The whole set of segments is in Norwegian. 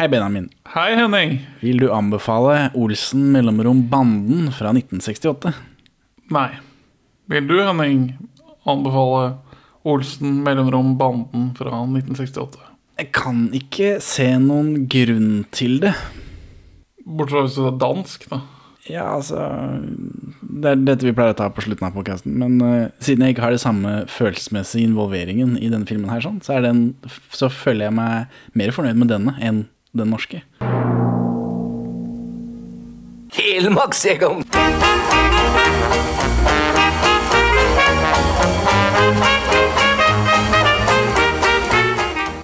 Hei, Benjamin. Hei, Henning. Vil du anbefale Olsen mellomrom Banden fra 1968? Nei. Vil du, Henning, anbefale Olsen mellomrom Banden fra 1968? Jeg kan ikke se noen grunn til det. Bortsett fra hvis det er dansk, da. Ja, altså Det er dette vi pleier å ta på slutten av podkasten. Men uh, siden jeg ikke har det samme følelsesmessige involveringen i denne filmen, her, sånn, så, den, så føler jeg meg mer fornøyd med denne enn den norske. Helmarksjegeren!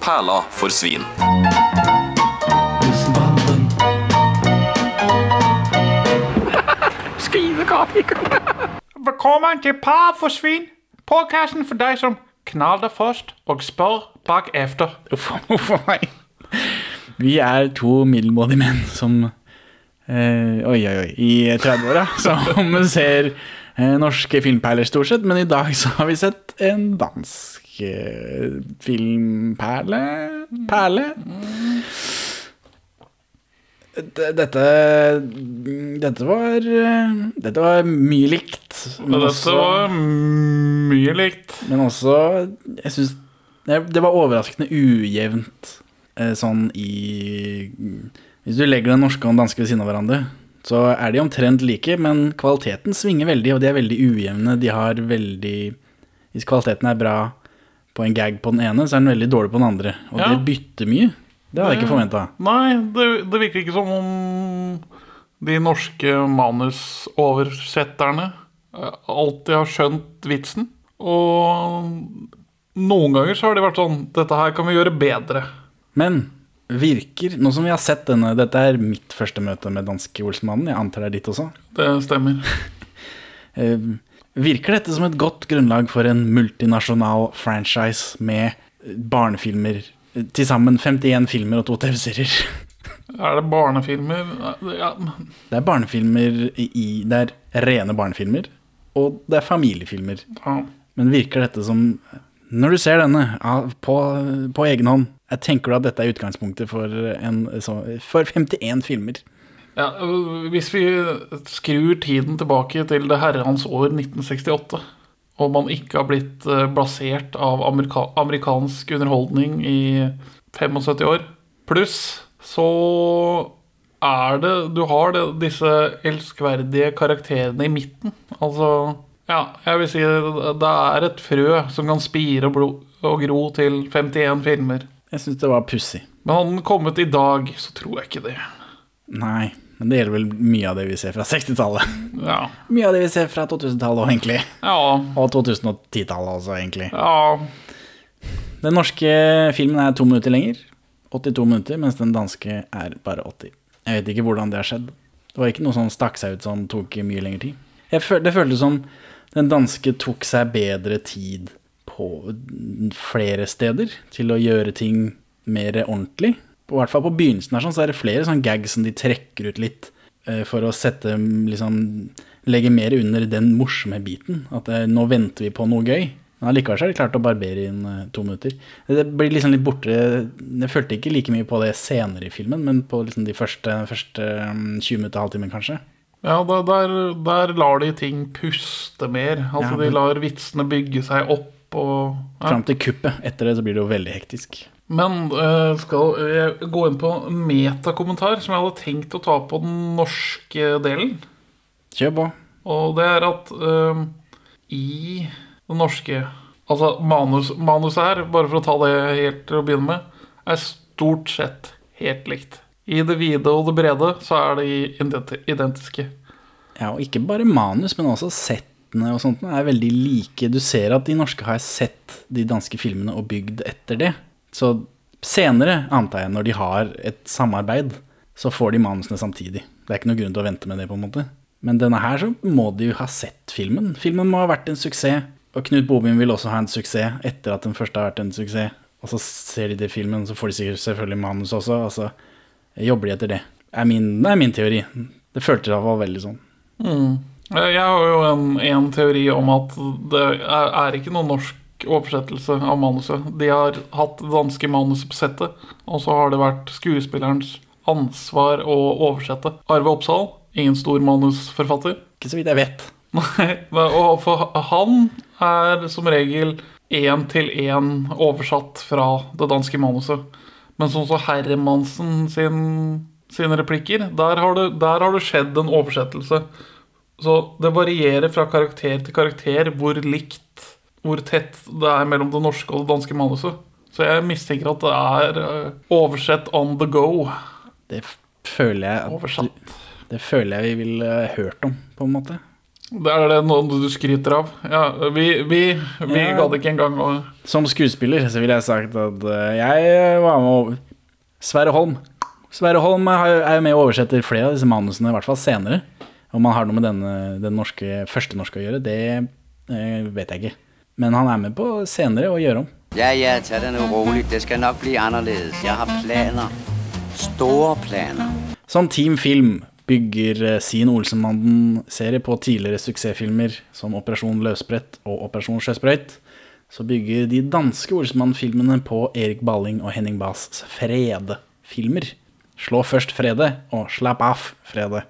Perla for svin. Velkommen til Par for svin. Podkasten for deg som knaller først og spør bak efter. Uff a meg. Vi er to middelmådige menn som eh, Oi, oi, oi. I 30-åra. Som ser eh, norske filmperler stort sett. Men i dag så har vi sett en dansk eh, filmperle Perle. Dette Dette var eh, Dette var mye likt. Men Dette også, var mye likt. men også Jeg syns det var overraskende ujevnt sånn i Hvis du legger den norske og den danske ved siden av hverandre, så er de omtrent like, men kvaliteten svinger veldig, og de er veldig ujevne. De har veldig Hvis kvaliteten er bra på en gag på den ene, så er den veldig dårlig på den andre. Og Ja. det bytter mye. Det hadde jeg ikke forventa. Nei, det, det virker ikke som om de norske manusoversetterne eh, alltid har skjønt vitsen. Og noen ganger så har de vært sånn Dette her kan vi gjøre bedre. Men virker Nå som vi har sett denne Dette er mitt første møte med danske Olsmannen. Jeg antar det er ditt også. Det stemmer. Eh, Virker dette som et godt grunnlag for en multinasjonal franchise med barnefilmer? Til sammen 51 filmer og to TV-serier. Er det barnefilmer? Ja, Det er barnefilmer i Det er rene barnefilmer, og det er familiefilmer. ja. Men virker dette som Når du ser denne på, på egen hånd, jeg tenker du at dette er utgangspunktet for, en, så, for 51 filmer? Ja, hvis vi skrur tiden tilbake til det herrens år 1968, og man ikke har blitt eh, blasert av amerika amerikansk underholdning i 75 år, pluss så er det Du har det, disse elskverdige karakterene i midten. Altså Ja, jeg vil si det det er et frø som kan spire og, blod, og gro til 51 filmer. Jeg syns det var pussig. Men hadde den kommet i dag, så tror jeg ikke det. Nei, men det gjelder vel mye av det vi ser fra 60-tallet. Ja. Mye av det vi ser fra 2000-tallet òg, egentlig. Ja. Og 2010-tallet også, egentlig. ja. Den norske filmen er to minutter lenger. 82 minutter, mens den danske er bare 80. Jeg vet ikke hvordan det har skjedd. Det var ikke noe som stakk seg ut som tok mye lengre tid. Føl det føltes som den danske tok seg bedre tid på flere steder til å gjøre ting mer ordentlig. I hvert fall på begynnelsen her sånn, så er det flere sånn gags som de trekker ut litt eh, for å sette liksom Legge mer under den morsomme biten. At eh, nå venter vi på noe gøy. Men allikevel har de klart å barbere inn eh, to minutter. Det blir liksom litt borte Jeg følte ikke like mye på det senere i filmen, men på liksom de første, første mm, 20 minutter, halvtimen kanskje. Ja, da- der, der lar de ting puste mer. Altså Ja, De lar vitsene bygge seg opp og ja. Fram til kuppet. Etter det så blir det jo veldig hektisk. Men uh, skal jeg gå inn på en metakommentar som jeg hadde tenkt å ta på den norske delen. Kjør på. Og det er at uh, i det norske Altså manus, manuset her, bare for å ta det helt til å begynne med, er stort sett helt likt. I det vide og det brede så er de identiske. Ja, og ikke bare manus, men også settene og sånt er veldig like. Du ser at de norske har sett de danske filmene og bygd etter det. Så senere, antar jeg, når de har et samarbeid, så får de manusene samtidig. Det er ikke noe grunn til å vente med det, på en måte. Men denne her så må de jo ha sett filmen. Filmen må ha vært en suksess. Og Knut Bobin vil også ha en suksess etter at den første har vært en suksess. Og så ser de det filmen, så får de sikkert selvfølgelig manus også, og så jobber de etter det. Er min, det er min teori. Det føltes iallfall veldig sånn. Eh, Jeg har jo en, en teori om at det er, er ikke noen norsk oversettelse av manuset. De har hatt det danske manuset på settet, og så har det vært skuespillerens ansvar å oversette. Arve Oppsal, ingen stor manusforfatter. Ikke så vidt jeg vet. Nei, og for han er som regel én til én oversatt fra det danske manuset. Men sånn som Hermansen sin, sine replikker, der har, det, der har det skjedd en oversettelse. Så det varierer fra karakter til karakter hvor likt, hvor tett det er mellom det norske og det danske manuset. Så jeg mistenker at det er eh, oversett on the go. Det føler jeg Oversatt. Det føler jeg vi ville hørt om, på en måte. Det er det noe du skryter av. Ja, vi vi, vi Ja. gadd ikke engang å Som skuespiller så ville jeg sagt at eh, jeg var med over Sverre Holm. Sverre Holm er jo med og oversetter flere av disse manusene, i hvert fall senere. Om han har noe med denne, den norske, første norske å gjøre, det eh, vet jeg ikke. Men han er med på senere å gjøre om. Ja, ja, ta det nå rolig. Det skal nok bli annerledes. Jeg har planer. Store planer. Som Team Film bygger eh, sin Olsenmannen-serie på tidligere suksessfilmer som Operasjon Løsbrett og Operasjon Sjøsprøyt, så bygger de danske Olsenmann-filmene på Erik Balling og Henning Bahs Frede-filmer. Slå først Frede og Slapp av Frede,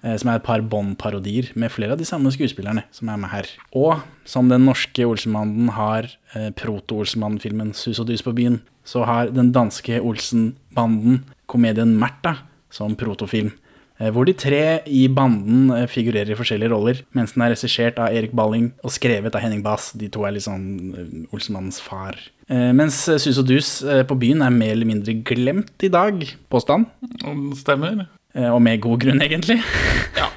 som er et par Bond-parodier med flere av de samme skuespillerne som er med her. Og som den norske Olsenmannen har eh, proto-Olsenmann-filmen Sus og dus på byen, så har den danske Olsen-banden komedien Märtha som protofilm. eh, Hvor de tre i banden eh, figurerer i forskjellige roller, mens den er regissert av Erik Balling og skrevet av Henning Bass. De to er litt sånn eh, Olsenmannens far. Eh, Mens eh, Sus og dus eh, på byen er mer eller mindre glemt i dag, påstand. Stemmer. Eh, Og med god grunn, egentlig. Ja.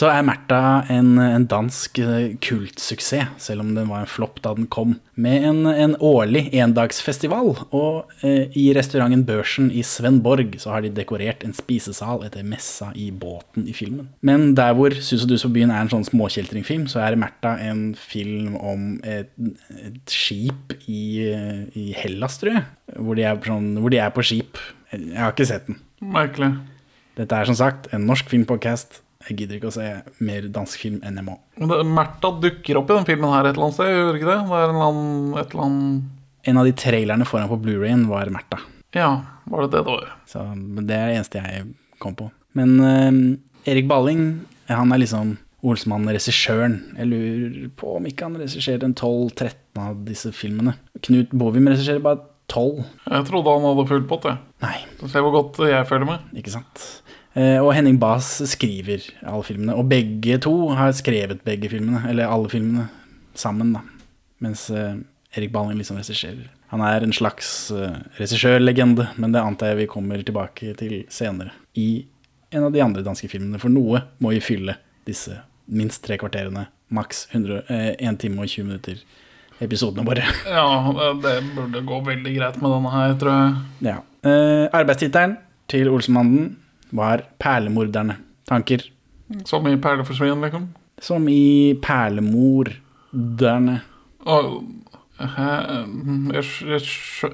Så er Märtha en, en dansk eh, kultsuksess, selv om den var en flopp da den kom. Med en, en årlig endagsfestival, og eh, i restauranten Børsen i Svenborg så har de dekorert en spisesal etter messa i båten i filmen. Men der hvor Sus og dus på byen er en sånn småkjeltringfilm, så er Märtha en film om et, et skip i, i Hellas, tror jeg. Hvor de, er, sånn, hvor de er på skip. Jeg har ikke sett den. Merkelig. Dette er som sagt en norsk filmpodcast. Jeg gidder ikke å se mer dansk film enn jeg må. Märtha dukker opp i den filmen her et eller annet sted, gjør det ikke det? Det er en eller annen, En av de trailerne foran på Blu-rayen var Märtha. Ja, var det det det var? Så det er det eneste jeg kom på. Men uh, Erik Balling, han er liksom Olsmann-regissøren. Jeg lurer på om ikke han regisserer en 12-13 av disse filmene. Knut Bovim regisserer bare 12. Jeg trodde han hadde full pott, jeg. Nei, Du Se hvor godt jeg føler med. ikke sant. Eh, og Henning Baas skriver alle filmene. Og begge to har skrevet begge filmene, eller alle filmene, sammen, da. Mens eh, Erik Balling liksom regisserer. Han er en slags uh, regissørlegende, men det antar jeg vi kommer tilbake til senere. I en av de andre danske filmene, for noe må vi fylle disse minst tre kvarterene, maks 1 time og 20 minutter, episodene våre. Ja, det burde gå veldig greit med denne her, tror jeg. Ja. Eh, Arbeidstittelen til Olsenmannen var 'Perlemorderne'. Tanker Som i perleforsvinn, liksom. som i 'Perlemorderne'. Eh, jeg,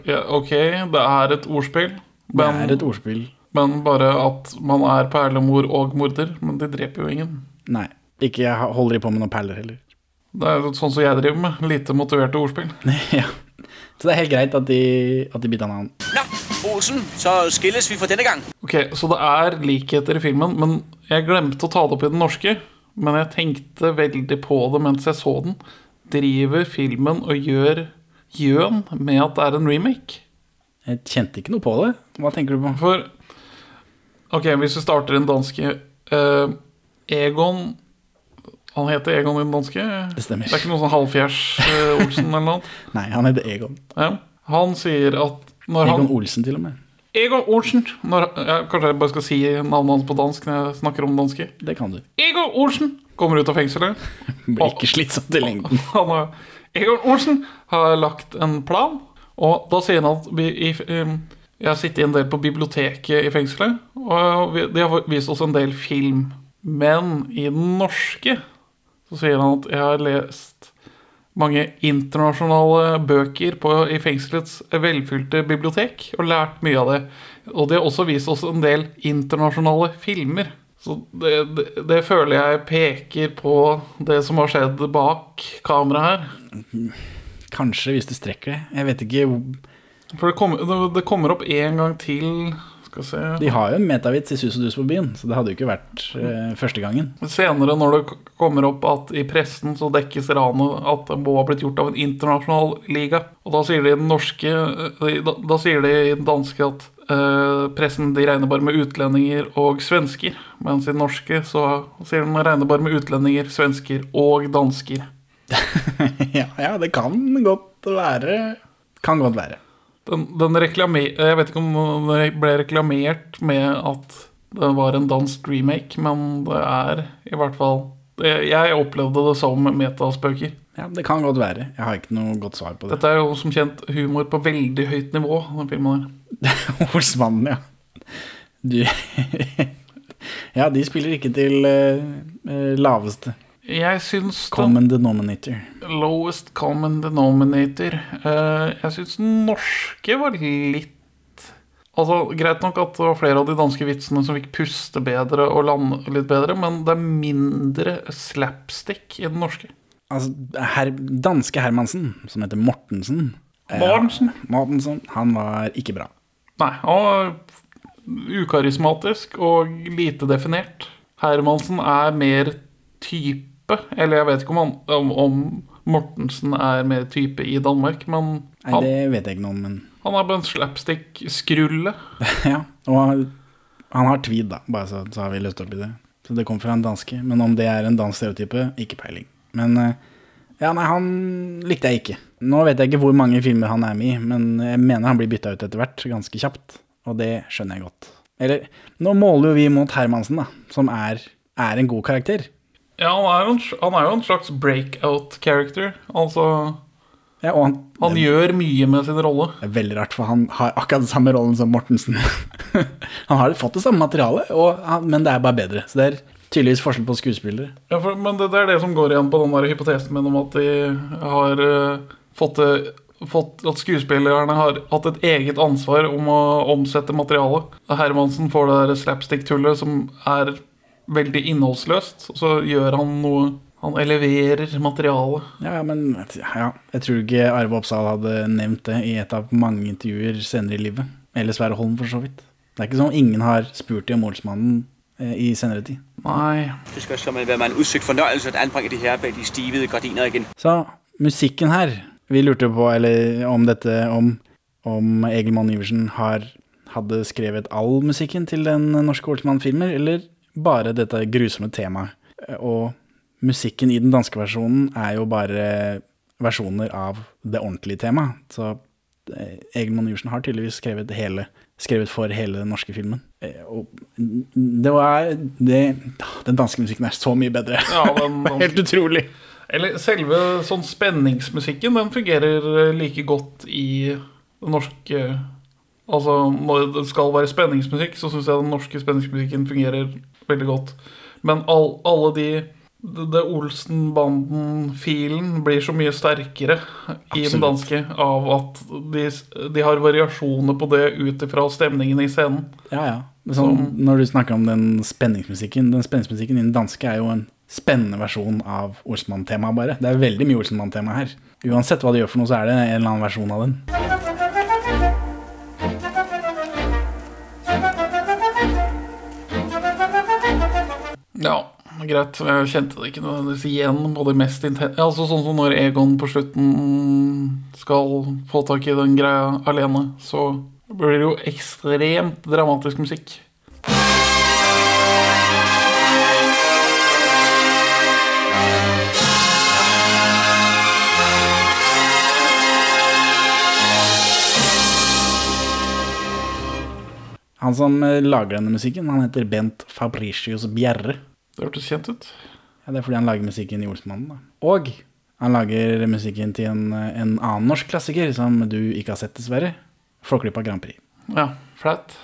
jeg, ok, det er et ordspill. Det er et ordspill. men bare at man er perlemor og morder. Men de dreper jo ingen. Nei. Ikke jeg holder de på med noen perler heller. Det er sånn som jeg driver med. Lite motiverte ordspill. ja. Så det er helt greit at de, at de bytta navn. Nå, Olsen, så skilles vi for denne gang. Ok, Så det er likheter i filmen, men jeg glemte å ta det opp i den norske. Men jeg tenkte veldig på det mens jeg så den. Driver filmen og gjør gjøn med at det er en remake? Jeg kjente ikke noe på det. Hva tenker du på? For Ok, hvis vi starter i den danske uh, Egon Han heter Egon i den danske? Det stemmer. Det er ikke noe sånn halvfjers eh, Olsen eller noe? Nei, han heter Egon. Ja. Han sier at når Egon han Olsen, til og med. Egon Olsen når, ja, Kanskje jeg bare skal si navnet hans på dansk når jeg snakker om danske? Det kan du. Egon Olsen kommer ut av fengselet. Blir ikke slitsomt i lengden. Egon Olsen har lagt en plan, og da sier han at vi, i, um, jeg har sittet en del på biblioteket i fengselet, og de har vist oss en del film. Men i den norske så sier han at jeg har lest mange internasjonale bøker på, i fengselets velfylte bibliotek, og lært mye av det. Og de har også vist oss en del internasjonale filmer. Så det, det, det føler jeg peker på det som har skjedd bak kameraet her. Kanskje, hvis det strekker det. Jeg vet ikke. For det, kom, det, kommer opp en gang til Skal se De har jo en metavits i Sus og dus på byen, så det hadde jo ikke vært eh, første gangen. Senere, når det kommer opp at i pressen så dekkes ranet at det må ha blitt gjort av en internasjonal liga. Og da sier de norske eh, Da, da sier de i den danske at eh, pressen de regner bare med utlendinger og svensker. Mens i den norske så sier de regner bare med utlendinger, svensker og dansker. ja, ja, det kan godt være. Kan godt være. Den, den reklamer, Jeg vet ikke om det ble reklamert med at det var en dansk remake, men det er i hvert fall Jeg opplevde det som metaspøker. Ja, Det kan godt være. Jeg har ikke noe godt svar på det. Dette er jo som kjent humor på veldig høyt nivå. Den filmen her. Horsemannen, ja. Du Ja, de spiller ikke til eh, laveste. Jeg syns Common denominator. lowest common denominator eh, Jeg syns den norske var litt Altså, Greit nok at det var flere av de danske vitsene som fikk puste bedre og lande litt bedre, men det er mindre slapstick i den norske. Altså, her, danske Hermansen, som heter Mortensen eh, Mortensen? Mortensen, han var ikke bra. Nei, han var ukarismatisk og lite definert. Hermansen er mer type, eller jeg vet ikke om, han, om, om Mortensen er mer type i Danmark, men Nei, han, det vet jeg ikke noe om, men han er bare en slapstick-skrulle. Ja, og han, han har tweed, da, bare så, så har vi løst opp i det. Så det kom fra en danske. Men om det er en dansk stereotype, ikke peiling. Men eh, ja, nei, han likte jeg ikke. Nå vet jeg ikke hvor mange filmer han er med i, men jeg mener han blir bytta ut etter hvert, ganske kjapt. Og det skjønner jeg godt. Eller, nå måler jo vi mot Hermansen, da, som er, er en god karakter. Ja, han er, en, han er jo en slags breakout character. Altså, Ja, han, han gjør mye med sin rolle. Det er veldig rart, for han har akkurat den samme rollen som Mortensen. han har fått det samme materialet, og, men det er bare bedre. Så det er tydeligvis forskjell på skuespillere. Ja, for, men det, det er det som går igjen på den der hypotesen min om at de har uh, fått, det- fått At skuespillerne har hatt et eget ansvar om å omsette materialet. Hermansen får det der slapstick-tullet som er veldig innholdsløst, og så gjør han noe Han eleverer materialet. Ja, men ja, jeg tror ikke Arve Oppsal hadde nevnt det i et av mange intervjuer senere i livet. Eller Sverre Holm, for så vidt. Det er ikke sånn ingen har spurt om Målsmannen eh, i senere tid. Nei. Det skal som være en udsøgt fornøyelse at anbringe det her bak de stivede gardiner igjen. Så musikken her Vi lurte på eller om dette om, om Egil Mann Iversen har, hadde skrevet all musikken til den norske Olsmann-filmer, eller bare dette grusomme temaet. Og musikken i den danske versjonen er jo bare versjoner av det ordentlige temaet. Så eh, Egil Monn-Jursen har tydeligvis skrevet, hele, skrevet for hele den norske filmen. Eh, Og det var det, Den danske musikken er så mye bedre. Ja, den, den, Helt utrolig. eller selve sånn spenningsmusikken, den fungerer eh, like godt i det norske Altså, når det skal være spenningsmusikk, så syns jeg den norske spenningsmusikken fungerer veldig godt. Men all, alle de det, Olsen-banden-filen blir så mye sterkere i den danske av at de, de har variasjoner på det ut ifra stemningen i scenen. Ja, ja. Sånn, når du snakker om den spenningsmusikken Den spenningsmusikken i den danske er jo en spennende versjon av Olsmann-temaet, bare. Det er veldig mye Olsmann-tema her. Uansett hva du gjør for noe, så er det en eller annen versjon av den. Ja, greit. Jeg kjente det ikke nødvendigvis igjen på det mest Altså Sånn som når Egon på slutten skal få tak i den greia alene, så blir det jo ekstremt dramatisk musikk. Han som eh, lager denne musikken, han heter Bent Fabricius Bjerre. Det hørtes kjent ut. Ja, det er fordi han lager musikken i Olsmannen, da. Og han lager musikken til en, en annen norsk klassiker som du ikke har sett, dessverre. Flåklypa Grand Prix. Ja, flaut.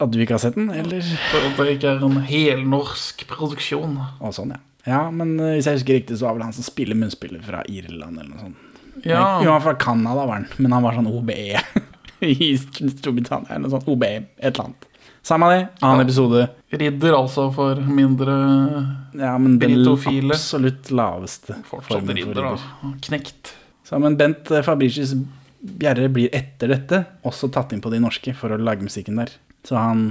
At du ikke har sett den, eller? For at det ikke er en helnorsk produksjon. Og sånn, ja. Ja, men eh, hvis jeg husker riktig, så var vel han som spiller munnspiller fra Irland, eller noe sånt. Ja, Jo, han var fra Canada, var han, men han var sånn OBE i Storbritannia, eller noe sånt. OBE, et eller annet. Samme det, annen episode. Ridder altså for mindre Ja, men den Britofile. absolutt laveste Fortsatt for ridder, ridder. da. Knekt. Så, men Bent eh, Fabricius Bjerre blir etter dette også tatt inn på de norske for å lage musikken der. Så han,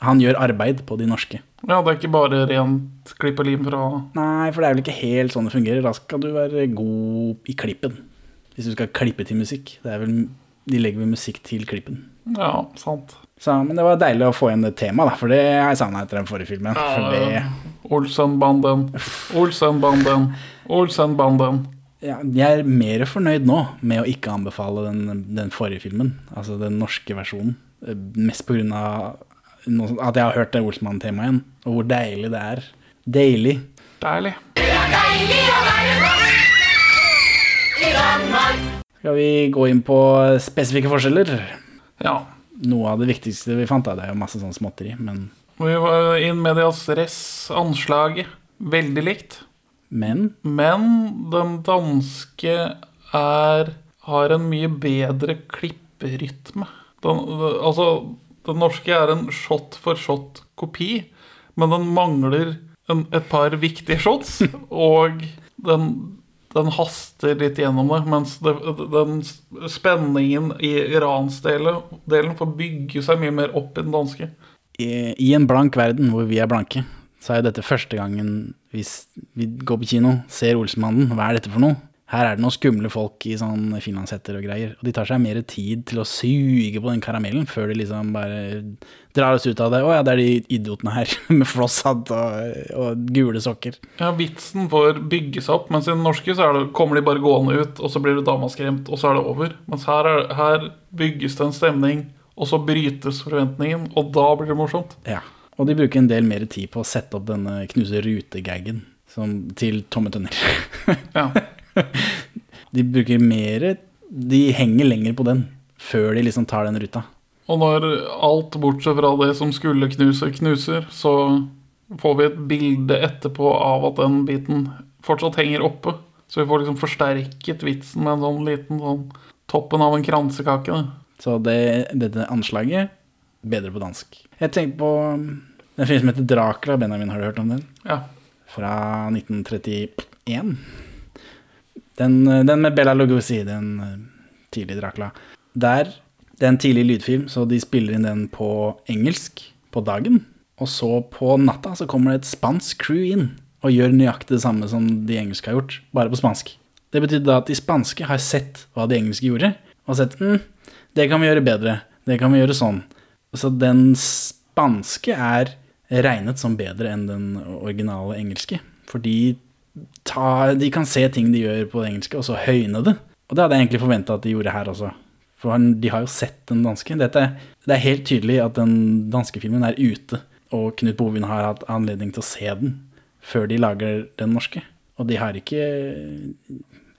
han gjør arbeid på de norske. Ja, det er ikke bare rent klipp og lim fra Nei, for det er vel ikke helt sånn det fungerer. Da skal du være god i klippen. Hvis du skal klippe til musikk. Det er vel, de legger vel musikk til klippen. Ja, sant. Så, men det var deilig å få inn det temaet, da, for det har jeg savna etter den forrige filmen. Ja, Olsenbanden, Olsenbanden, Olsenbanden. ja, jeg er mer fornøyd nå med å ikke anbefale den, den forrige filmen, altså den norske versjonen. Eh, Mest på grunn av at jeg har hørt det Olsenbanden-temaet igjen, og hvor deilig det er. Deilig. Deilig. Skal vi gå inn på spesifikke forskjeller? Ja. Noe av det viktigste vi fant, da, det er jo masse sånn småtteri, men, Vi var in medias res anslaget. Veldig likt. men Men den danske er har en mye bedre klipperytme. Den, altså, den norske er en shot for shot-kopi, men den mangler en, et par viktige shots, og den, den haster litt gjennom det, mens det, den spenningen i ransdelen delen får bygge seg mye mer opp i den danske. i, i en blank verden hvor vi er blanke, så er dette første gangen hvis vi går på kino, ser Olsenmannen. Hva er dette for noe? Her er det noen skumle folk i sånn finlandshetter og greier. Og de tar seg mer tid til å suge på den karamellen før de liksom bare drar oss ut av det. Å ja, det er de idiotene her med flosshatt og, og gule sokker. Ja, Vitsen får bygge seg opp, mens i den norske så det, kommer de bare gående ut, og så blir det damaskremt, og så er det over. Mens her, er, her bygges det en stemning, og så brytes forventningen, og da blir det morsomt. Ja. Og de bruker en del mer tid på å sette opp denne knuse rute-gaggen til tomme tønner. Ja. De bruker mer De henger lenger på den før de liksom tar den ruta. Og når alt bortsett fra det som skulle knuse, knuser, så får vi et bilde etterpå av at den biten fortsatt henger oppe. Så vi får liksom forsterket vitsen med en sånn liten sånn toppen av en kransekake. da. Så det, dette anslaget bedre på dansk. Jeg tenker på den filmen som heter Dracula. Benjamin, har du hørt om den? Ja. Fra 1931. Den, eh, den med Bella Lugosi, den eh, tidlige Dracula. Der, det er en tidlig lydfilm, så de spiller inn den på engelsk på dagen. Og så på natta så kommer det et spansk crew inn og gjør nøyaktig det samme som de engelske har gjort, bare på spansk. Det betyr da at de spanske har sett hva de engelske gjorde, og sett mm, det kan vi gjøre bedre, det kan vi gjøre sånn. Så den spanske er regnet som bedre enn den originale engelske. Fordi ta, de kan se ting de gjør på det engelske, og så høyne det. Og det hadde jeg egentlig forventa at de gjorde her også. For han, de har jo sett den danske. Dette, det er helt tydelig at den danske filmen er ute, og Knut Bovin har hatt anledning til å se den før de lager den norske. Og de har ikke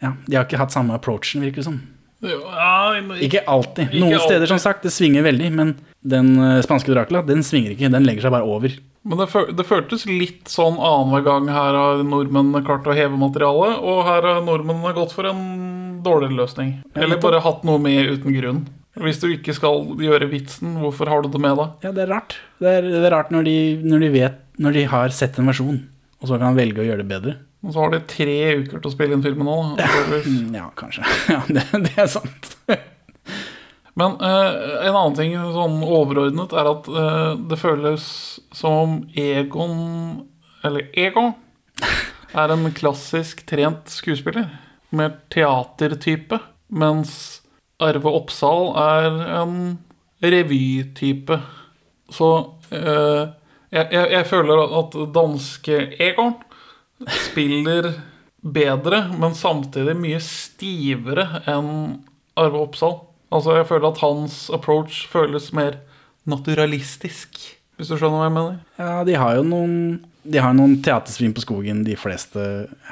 Ja, de har ikke hatt samme approachen, virker det som. Ja, Ikke alltid. Ikke Noen steder, alltid. som sagt, det svinger veldig, men den eh, spanske Dracula, den svinger ikke. Den legger seg bare over. Men det, det føltes litt sånn annenhver gang her har nordmennene klart å heve materialet, og her har nordmennene gått for en dårligere løsning. Eller bare hatt noe med uten grunn. Hvis du ikke skal gjøre vitsen, hvorfor har du det med da? Ja, det er rart. Det er, det er rart når de, når de vet Når de har sett en versjon, og så kan velge å gjøre det bedre. Og så har de tre uker til å spille inn filmen nå. Ja, kanskje. Ja, det, det er sant. Men eh, en annen ting sånn overordnet er at eh, det føles som Egon Eller Ego er en klassisk trent skuespiller med teatertype, mens Arve Oppsal er en revytype. Så eh, jeg, jeg, jeg føler at danske Egon spiller bedre, men samtidig mye stivere enn Arve Oppsal. Altså, jeg føler at hans approach føles mer naturalistisk, hvis du skjønner hva jeg mener. Ja, de har jo noen De har noen teatersvin på skogen, de fleste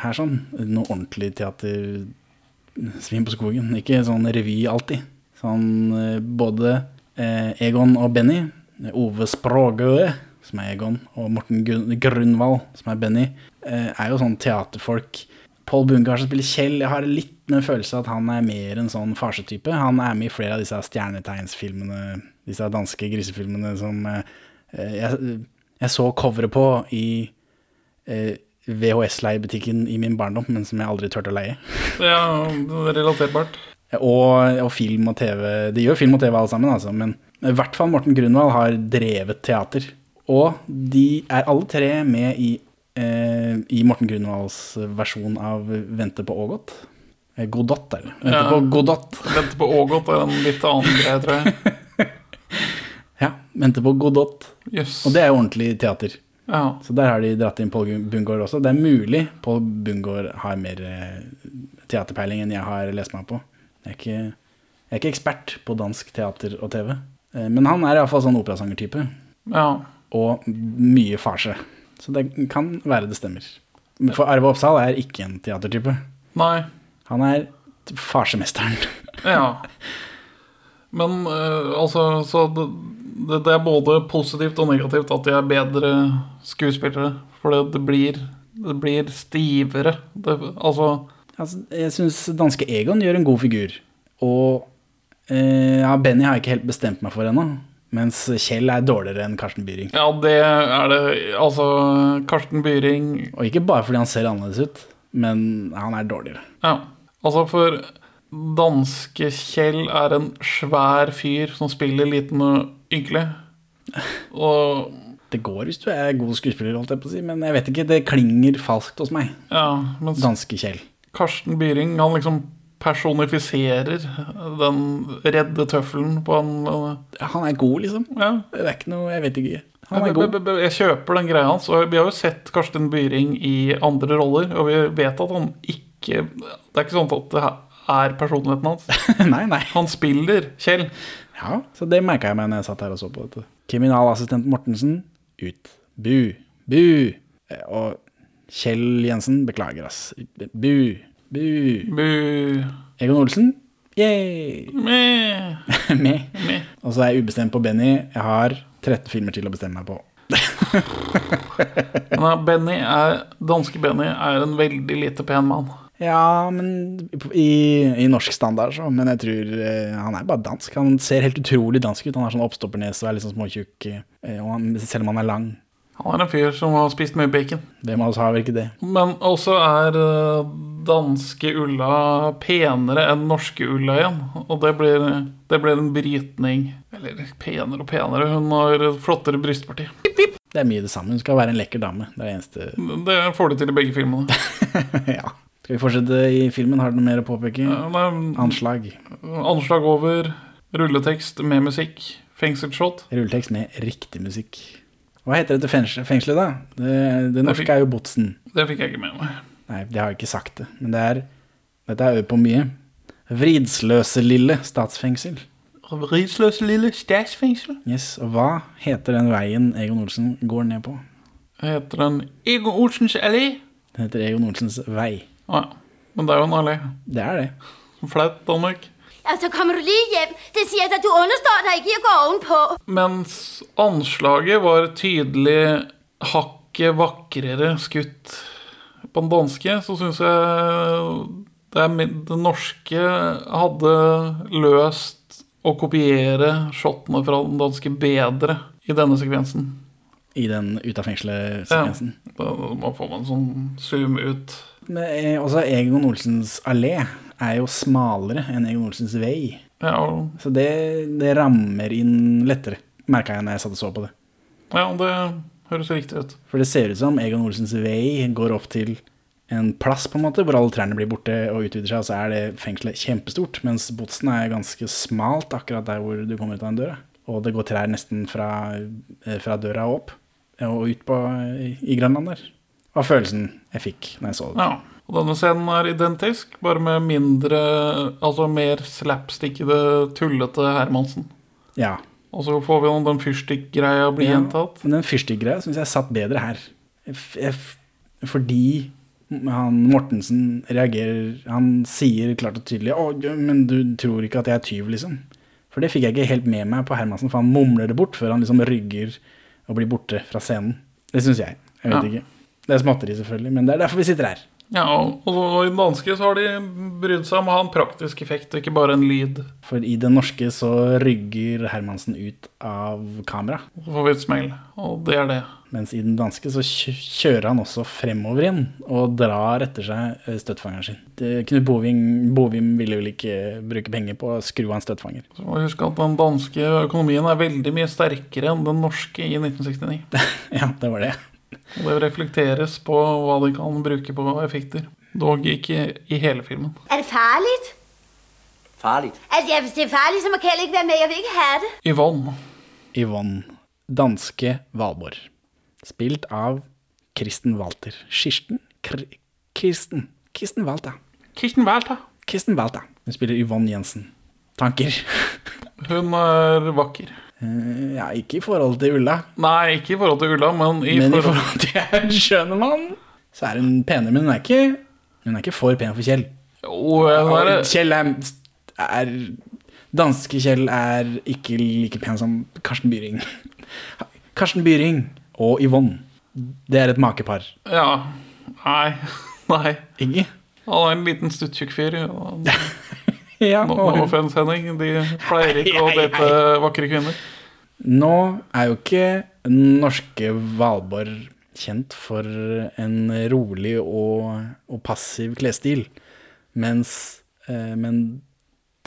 her, sånn. Noe ordentlig teatersvin på skogen. Ikke sånn revy alltid. Sånn eh, både eh, Egon og Benny, Ove Språgøe, som er Egon, og Morten Grunvald, som er Benny, eh, er jo sånn teaterfolk. Pål Bungar som spiller Kjell, jeg har litt en følelse at han er mer en sånn farsetype. Han er med i flere av disse stjernetegnsfilmene, disse danske grisefilmene som eh, jeg, jeg så coveret på i eh, VHS-leiebutikken i min barndom, men som jeg aldri turte å leie. Ja, relaterbart. Og, og film og TV. De gjør film og TV alle sammen, altså, men i hvert fall Morten Grunwald har drevet teater. Og de er alle tre med i, eh, i Morten Grunwalds versjon av Vente på Ågot. Eh, Godot, er det. Vente Ja. på Godot. Vente på Ågot er en litt annen greie, tror jeg. Ja, Vente på Godot. Yes. Og det er jo ordentlig teater. Ja. Så der har de dratt inn Pål Bungård også. Det er mulig Pål Bungård har mer eh, teaterpeiling enn jeg har lest meg på. Jeg er ikke, jeg er ikke ekspert på dansk teater og TV. Eh, Men han er iallfall sånn operasangertype. ja. Og mye farse. Så det kan være det stemmer. For Arve Oppsal er ikke en teatertype. Nei. Han er farsemesteren. Ja. Men uh, altså, så det, det, det er både positivt og negativt at de er bedre skuespillere. For det, det blir det blir stivere. Altså Altså, jeg syns danske Egon gjør en god figur. Og eh, ja, Benny har jeg ikke helt bestemt meg for ennå. Mens Kjell er dårligere enn Karsten Byring. Ja, det er det. Altså, Karsten Byring Og ikke bare fordi han ser annerledes ut, men han er dårligere. Ja. Altså, for danske Kjell er en svær fyr som spiller liten og ynkelig. Og Det går hvis du er god skuespiller, holdt jeg på å si, men jeg vet ikke, det klinger falskt hos meg. ja, mens Danske Kjell. Karsten Byring, han liksom personifiserer den redde tøffelen på en Han er god, liksom. Ja. Det er ikke noe Jeg vet ikke. Han er god. jeg, jeg kjøper den greia hans, og vi har jo sett Karsten Byring i andre roller, og vi vet at han ikke Det er ikke sånn at det er personligheten hans. nei, nei. Han spiller Kjell. Ja, så det merka jeg meg når jeg satt her og så på dette. Kriminalassistent Mortensen, ut. Bu. Bu. Eh, Og Kjell Jensen, beklager, ass. Bu. Bu. Bu. Egon Olsen, yay. Me. Me. Og så er jeg ubestemt på Benny. Jeg har 13 filmer til å bestemme meg på. Nei, Benny er, danske Benny er en veldig lite pen mann. Ja, men i, i norsk standard, så. Men jeg tror eh, han er bare dansk. Han ser helt utrolig dansk ut. Han har sånn oppstoppernese og er litt sånn småtjukk. eh, selv om han er lang. Han er en fyr som har spist mye bacon. Hvem av oss har vel ikke det? Men også er eh, danske Ulla penere enn norske Ulla igjen. Og det blir, det blir en brytning. Eller penere og penere. Hun har flottere brystparti. Det er mye det samme. Hun skal være en lekker dame. Det er det eneste Det får du til i begge filmene. Ja. Skal vi fortsette i filmen? Har du noe mer å påpeke? Ja, Anslag. Anslag over, rulletekst med musikk, fengselsshot. Rulletekst med riktig musikk. Hva heter dette fengselet, da? Det, det norske er jo Botsen. Det fikk jeg ikke med meg. Nei, de har jo ikke sagt det. Men det er Dette er øvd på mye. Vridsløse lille statsfengsel. Vridsløse lille statsfengsel. Yes, Og hva heter den veien Egon Olsen går ned på? Heter den Egon Olsens allé? Den heter Egon Olsens vei. Å ja. Men det er jo en allé. Det er det. Flaut, Danmark. Altså, kommer du lige hjem? Det sier at du understår deg ikke i å gå ovenpå. Mens anslaget var tydelig hakket vakrere skutt på den danske, så syns jeg det, er, min- det norske hadde løst å kopiere shotene fra den danske bedre i denne sekvensen. I den ut av fengselet-sekvensen. Da, da får man sånn zoom ut. Men eh, også Egon Olsens allé er jo smalere enn Egon Olsens vei. Ja, og- Så det, det rammer inn lettere, merka jeg når jeg satt og så på det. ja, det høres riktig ut. For det ser ut som Egon Olsens vei går opp til en plass på en måte, hvor alle trærne blir borte og utvider seg, og så er det fengselet kjempestort, mens Botsen er ganske smalt akkurat der hvor du kommer ut av den døra. Og det går trær nesten fra, eh, fra døra og opp, og ut på, i Grønland der. Var følelsen jeg fikk når jeg så det. Ja. Og denne scenen er identisk, bare med mindre Altså mer slapstickede, tullete Hermansen. Ja. Og så får vi den fyrstikkgreia bli Ja, gjentatt. Men den fyrstikkgreia syns jeg satt bedre her. Fordi han Mortensen reagerer Han sier klart og tydelig 'Å, men du tror ikke at jeg er tyv', liksom. For det fikk jeg ikke helt med meg på Hermansen, for han mumler det bort før han liksom rygger og blir borte fra scenen. Det syns jeg. Jeg vet Ja. ikke. Det er småtteri, selvfølgelig, men det er derfor vi sitter her. Ja, og og i den danske så har de brydd seg om å ha en praktisk effekt, og ikke bare en lyd. For i det norske så rygger Hermansen ut av kamera. Så får vi et smell, og det er det. Mens i den danske så kjører han også fremover igjen og drar etter seg eh, støttfangeren sin. Det, Knut Bovim, Bovim ville vel ikke bruke penger på å skru av en støttfanger. Så må huske at den danske økonomien er veldig mye sterkere enn den norske i 1969. ja, det var det. Og det reflekteres på hva de kan bruke på effekter. Dog ikke i hele filmen. Er det farlig? Farlig? Altså, hvis det er farlig, så må Kjell ikke være med. Jeg vil ikke ha det. Yvonne. Yvonne. Danske Valborg. Spilt av Kristen Walter. Kirsten? Kr Kristen. Kristen Walter. Kirsten Walter. Kristen Walter. Hun spiller Yvonne Jensen. Tanker? Hun er vakker. Eh, ja, ikke i forhold til Ulla, Nei, ikke i forhold til Ulla, men i men i forhold til en Aud Schønemann, så er hun penere. Men hun er ikke, hun er ikke for pen for Kjell. Jo, er Kjell er, er Danske Kjell er ikke like pen som Karsten Byring. Karsten Byring og Yvonne, det er et makepar. Ja. Nei. Nei. Ikke? Han er en liten stuttjukk fyr. og- Ja, No, og no offense, Henning. De pleier ikke å date vakre kvinner. Nå er jo ikke norske Valborg kjent for en rolig og, og passiv klesstil, mens eh, men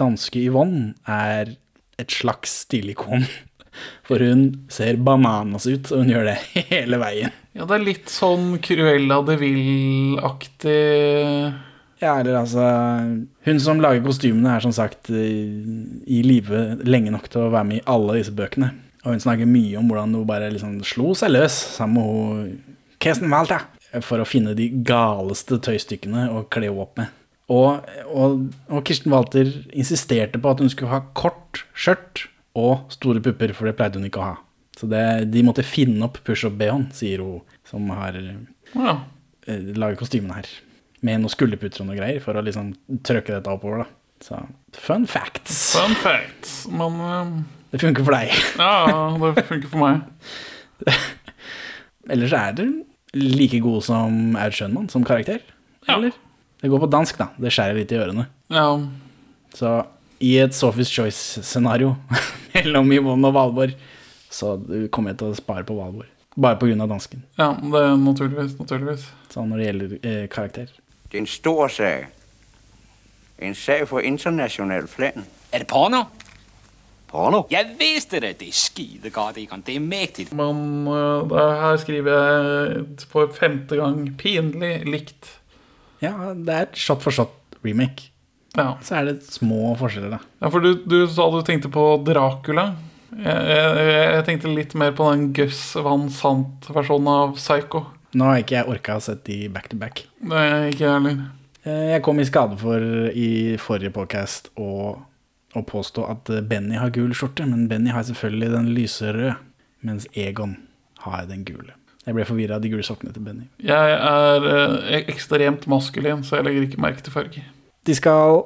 danske Yvonne er et slags stilikon. For hun ser bananas ut, og hun gjør det hele veien. Ja, det er litt sånn Cruella de Vil-aktig Ja, eller altså Hun som lager kostymene, er som sagt i live lenge nok til å være med i alle disse bøkene. Og hun snakker mye om hvordan hun bare liksom slo seg løs sammen med hun Kirsten Walter for å finne de galeste tøystykkene å kle henne opp med. Og, og, og Kirsten Walter insisterte på at hun skulle ha kort skjørt og store pupper, for det pleide hun ikke å ha. Så det, de måtte finne opp push-up-BH-en, sier hun som har Ja. eh, lager kostymene her. Med noen skulderputter og noe greier for å liksom trøkke dette oppover, da. Så fun facts. Fun facts. Men eh, Det funker for deg. ja, det funker for meg. Ellers er du like god som Aud Schønmann som karakter. Ja. Eller? Det går på dansk, da. Det skjærer litt i ørene. Ja. Så i et Sophie's Choice-scenario mellom Yvonne og Valborg, så kommer jeg til å spare på Valborg. Bare av dansken. ja, det er naturligvis. Naturligvis. Sånn når det gjelder eh, karakter. Det er en stor sag. En sag på international plan. Er det porno? Porno? Jeg visste det. Det er skidegodt, Egon. Det er mektig. Men uh, her skriver jeg for femte gang pinlig likt. Ja, det er et shot for shot-remake. Ja. Så er det små forskjeller, da. Ja, for du, du sa du tenkte på Dracula. Jeg, jeg, jeg tenkte litt mer på den Gus Van Sant-versjonen av Psycho. Nå har ikke jeg orka å sette de back to back. Er ikke jeg heller. Eh, Jeg kom i skade for i forrige podcast å, å påstå at eh, Benny har gul skjorte, men Benny har selvfølgelig den lyserøde, mens Egon har den gule. Jeg ble forvirra av de gule sokkene til Benny. Jeg er eh, ekstremt maskulin, så jeg legger ikke merke til farge. De skal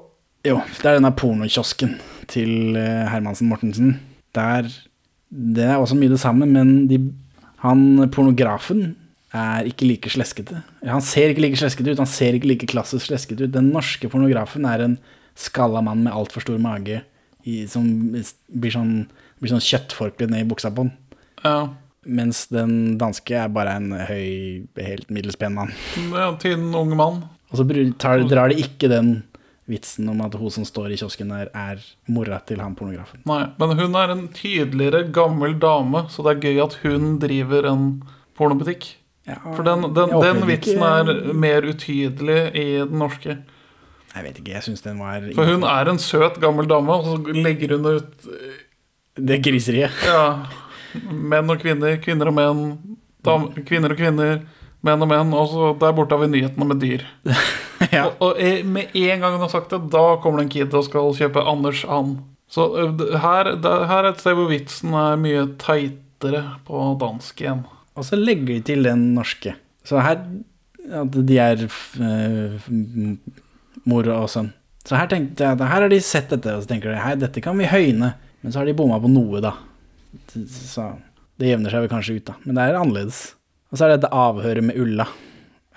Jo, det er denne pornokiosken til eh, Hermansen Mortensen. Der Det er også mye det samme, men de, han pornografen er ikke like sleskete. Han ser ikke like sleskete ut, han ser ikke like klassisk sleskete ut. Den norske pornografen er en skalla mann med altfor stor mage i, som blir sånn, blir sånn kjøttforkle ned i buksa på den. Ja. Mens den danske er bare en høy, helt middels pen mann. Ja, er en ung mann. Og så tar, drar de ikke den vitsen om at hun som står i kiosken der, er mora til han pornografen. Nei, men hun er en tydeligere gammel dame, så det er gøy at hun driver en pornobutikk. Ja, For den, den, den vitsen ikke- er mer utydelig i den norske. Jeg vet ikke, jeg syns den var For hun er en søt, gammel dame, og så legger hun ut Det griseriet. ja, menn og kvinner, kvinner og menn, dam, kvinner og kvinner, menn og menn, og så der borte har vi nyhetene med dyr. ja. Og, og eh, med en gang hun har sagt det, da kommer det en kid og skal kjøpe Anders and. Så eh, her, her er et sted hvor vitsen er mye teitere på dansk igjen. Og så legger de til den norske. Så her At de er eh, mor og sønn. Så her tenkte jeg her har de sett dette, og så tenker de hei, dette kan vi høyne. Men så har de bomma på noe, da. Så det jevner seg vel kanskje ut, da. Men det er annerledes. Og så er det dette avhøret med Ulla.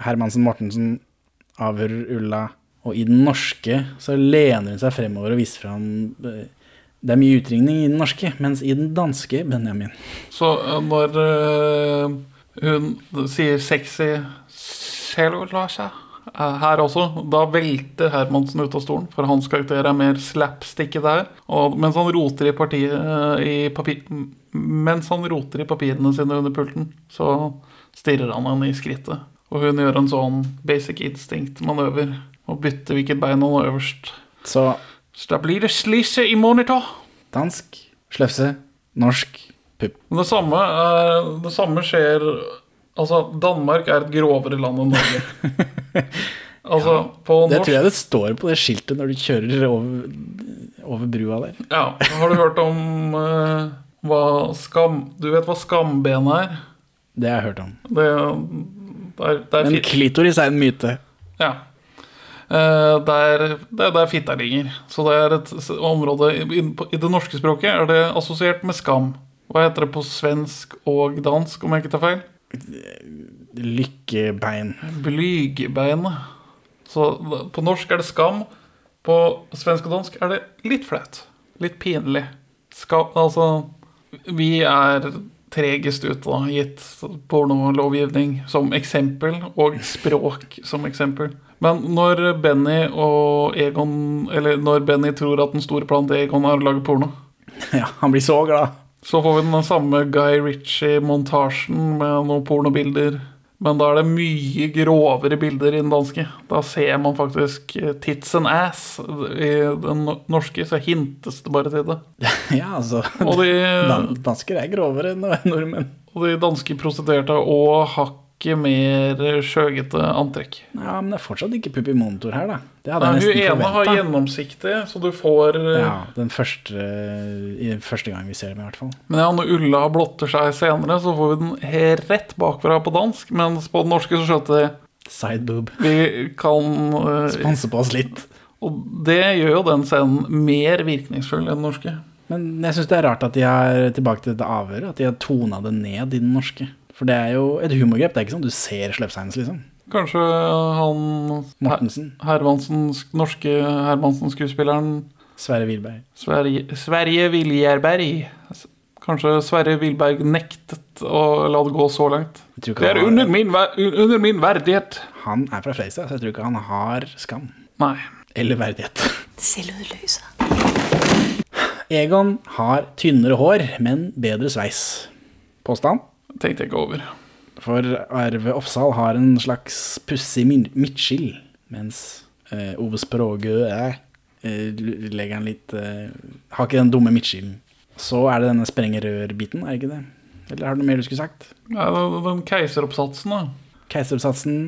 Hermansen Mortensen avhører Ulla, og i den norske så lener hun seg fremover og viser fram eh, Det er mye utringning i den norske, mens i den danske, Benjamin Så eh, når eh, hun sier sexy cellulose eh, her også, da velter Hermansen ut av stolen, for hans karakter er mer slapsticky der. Og mens han roter i partiet i papir, Mens han roter i papirene sine under pulten, så stirrer han henne i skrittet. Og hun gjør en sånn basic instinct-manøver og bytter hvilket bein han har øverst. Så Så da blir det slisse i monitor. dansk, slefse, norsk, pupp. Det samme, er, det samme skjer Altså, Danmark er et grovere land enn Norge. altså, på Det tror jeg det står på det skiltet når du kjører over, over brua der. Ja, Har du hørt om uh, hva skam... Du vet hva skamben er? Det har jeg hørt om. Det, det er, det er Men klitoris er en myte. Ja. Eh, der, det er der fitta ligger. Så det er et område I det norske språket er det assosiert med skam. Hva heter det på svensk og dansk, om jeg ikke tar feil? Lykkebein. Blygbeinet. Så på norsk er det skam. På svensk og dansk er det litt flaut. Litt pinlig. Skam, altså Vi er tregest ute, da, gitt pornolovgivning som eksempel, og språk som eksempel. Men når Benny og Egon Eller når Benny tror at den store planen til Egon er å lage porno, Ja, han blir så glad. så får vi den samme Guy Ritchie-montasjen med noen pornobilder. Men da er det mye grovere bilder i den danske. Da ser man faktisk tits and ass. I den norske så hintes det bare til det. Ja, altså Og de, Dansker er grovere enn nordmenn. og de danske prostituerte og òg hakket mer sjøgete antrekk. Ja, men det er fortsatt ikke pupp i monitor her, da. Det hadde Nei, jeg hun nesten ene har gjennomsiktig, så du får eh, Ja, den første, i første gang vi ser dem, i hvert fall. Men ja, når Ulla blotter seg senere, så får vi den he- rett bakfra på dansk. Mens på den norske så skjønte de Sideboob. vi kan uh, Sponse på oss litt. Og det gjør jo den scenen mer virkningsfull enn den norske. Men jeg syns det er rart at de har tilbake til dette avhøret, at de har tona det ned i den norske. For det er jo et humorgrep. Det er ikke sånn du ser Slepseins, liksom. Kanskje han Mortensen. Hermansen, norske Hermansen-skuespilleren Sverre Wilberg. Sverige, Sverige Viljerberg Kanskje Sverre Wilberg nektet å la det gå så langt. Det er har- under min, ver- under min verdighet. Han er fra Fredrikstad, så jeg tror ikke han har skam. Nei. Eller verdighet. Selvudløser. Egon har tynnere hår, men bedre sveis. Påstand? Tenkte jeg ikke over. For Arve Oppsal har en slags pussig midtskill, mens eh, Ove Språgø er eh, legger han litt eh, Har ikke den dumme midtskillen. Så er det denne sprengerørbiten, er det ikke det? Eller har du noe mer du skulle sagt? Ja, den- den keiseroppsatsen, da. Keiseroppsatsen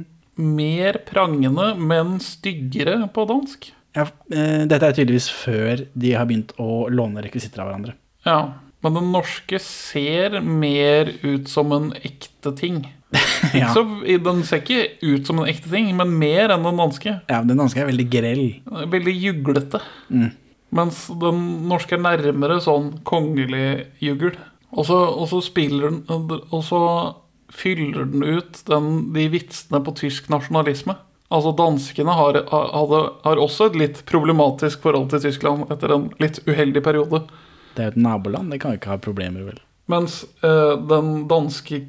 Mer prangende, men styggere på dansk. ja, eh, Dette er tydeligvis før de har begynt å låne rekvisitter av hverandre. Ja, men den norske ser mer ut som en ekte ting. Ja. så, den ser ikke ut som en ekte ting, men mer enn den danske. Ja, Den danske er veldig grell. Veldig juglete. Mm. Mens den norske er nærmere sånn kongelig jugl. Og så, og så spiller den Og så fyller den ut den, de vitsene på tysk nasjonalisme. Altså Danskene har, har, har også et litt problematisk forhold til Tyskland etter en litt uheldig periode. Det er jo et naboland, det kan jo ikke ha problemer, vel. Mens eh, den danske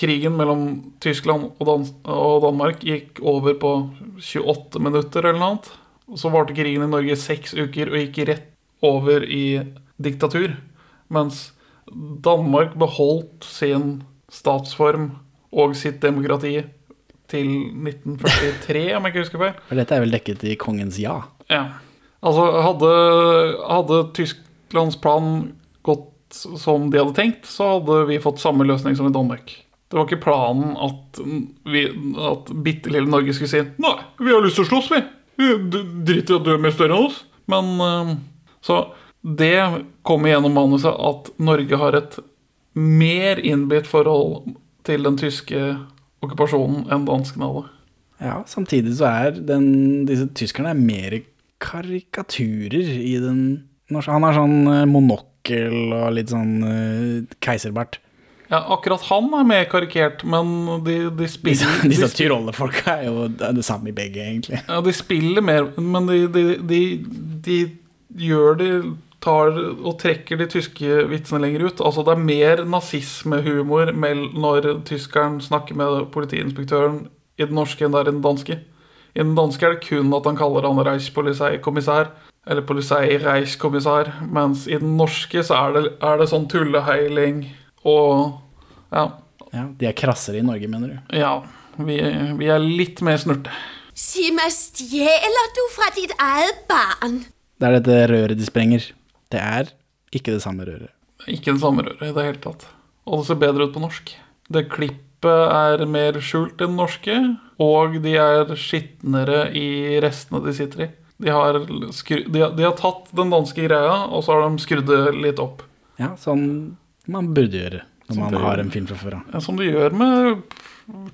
krigen mellom Tyskland og, Dan og Danmark gikk over på 28 minutter eller noe annet. Så varte krigen i Norge seks uker og gikk rett over i diktatur. Mens Danmark beholdt sin statsform og sitt demokrati til 1943, om jeg ikke husker feil. For dette er vel dekket i Kongens ja. Ja. Altså, hadde, hadde Tysklands plan gått som de hadde tenkt, så hadde vi fått samme løsning som i Danmark. Det var ikke planen at, vi, at bitte lille Norge skulle si Nei, vi har lyst til å slåss, vi. Vi d- driter i at du er mer større enn oss. Men eh, Så det kommer gjennom manuset at Norge har et mer innbitt forhold til den tyske okkupasjonen enn danskene hadde. Ja, samtidig så er den, disse tyskerne er mer karikaturer i den Han er sånn eh, monokkel og litt sånn uh, keiserbart. Ja, akkurat han er mer karikert, men de, de spiller disse de, tyrollerfolka er jo det, er det samme i begge, egentlig. ja, de spiller mer, men de, de, de, de gjør de tar og trekker de tyske vitsene lenger ut. Altså Det er mer nazismehumor når tyskeren snakker med politiinspektøren i den norske enn det er i den danske. I den danske er det kun at han kaller han Reichspolizeikommissær, eller Polizei-Reichskommissær, mens i den norske så er det, er det sånn tulleheiling og Ja. Ja, De er krassere i Norge, mener du? ja vi, vi er litt mer snurte. Si meg, stjeler du fra ditt eget barn? Det er dette røret de sprenger. Det er ikke det samme røret. Ikke det samme røret i det hele tatt. Og det ser bedre ut på norsk. Det klippet er mer skjult enn norske, og de er skitnere i restene de sitter i. De har, skru, de, de har tatt den danske greia, og så har de skrudd det litt opp. Ja, sånn man burde gjøre når Sånn man det- har en film fra før av. Ja, Som du gjør med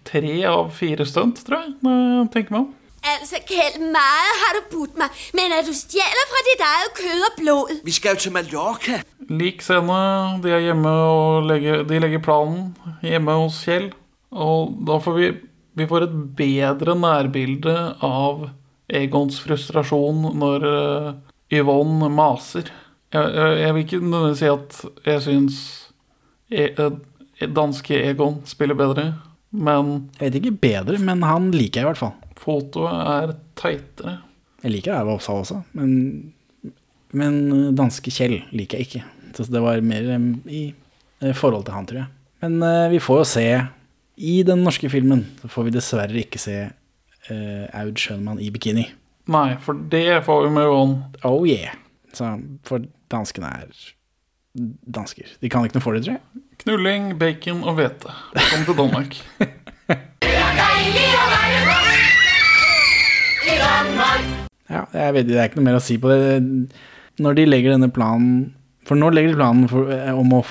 tre av fire stunt, tror jeg. Når jeg tenker meg om. Altså, Kjell, meget har du budt meg, men at du stjeler fra ditt eget kød og blod. Vi skal jo til Mallorca. Lik scene. De er hjemme og legger, de legger planen hjemme hos Kjell. Og da får vi Vi får et bedre nærbilde av Egons frustrasjon når eh, Yvonne maser. Jeg, jeg, jeg vil ikke nødvendigvis si at jeg syns e, eh, danske Egon spiller bedre, men Jeg vet ikke bedre, men han liker jeg i hvert fall. fotoet er teitere. Jeg liker Eiva Oppsal også, men, men danske Kjell liker jeg ikke. Så det var mer i eh, forhold til han, tror jeg. Men eh, vi får jo se I den norske filmen så får vi dessverre ikke se eh, Aud Schønmann i bikini. Nei, for det får vi med on. Oh yeah. Så, for danskene er dansker. De kan ikke noe for det, tror jeg. Knulling, bacon og hvete. Kom til Danmark. Ja, jeg vet, det er ikke noe mer å si på det. Når de legger denne planen For nå legger de planen for, eh, om å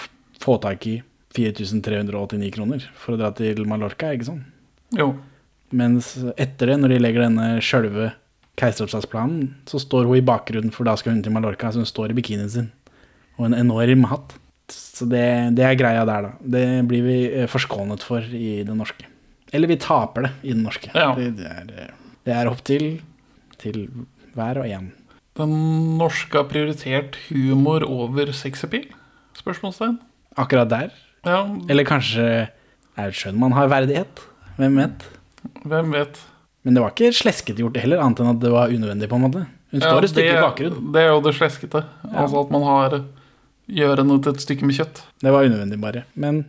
få tak i 4389 kroner for å dra til Mallorca, ikke sånn? Jo. Mens etter det, når de legger denne sjølve keiseroppsatsplanen så står hun i bakgrunnen, for da skal hun til Mallorca, så hun står i bikinien sin. Og en enorm hatt. Så det, det er greia der, da. Det blir vi eh, forskånet for i det norske. Eller vi taper det i det norske. Ja. Det, det, er, eh, det er opp til, til hver og en. Den norske har prioritert humor over sexappeal? Spørsmålstegn. Akkurat der. Ja, Eller kanskje er det skjønn man har verdighet. Hvem vet? Hvem vet. Men det var ikke sleskete gjort heller, annet enn at det var unødvendig, på en måte. Hun Ja, står et stykke i det- bakgrunnen. Det er jo det sleskete. Altså at man har gjør henne til et stykke med kjøtt. Det var unødvendig, bare. Men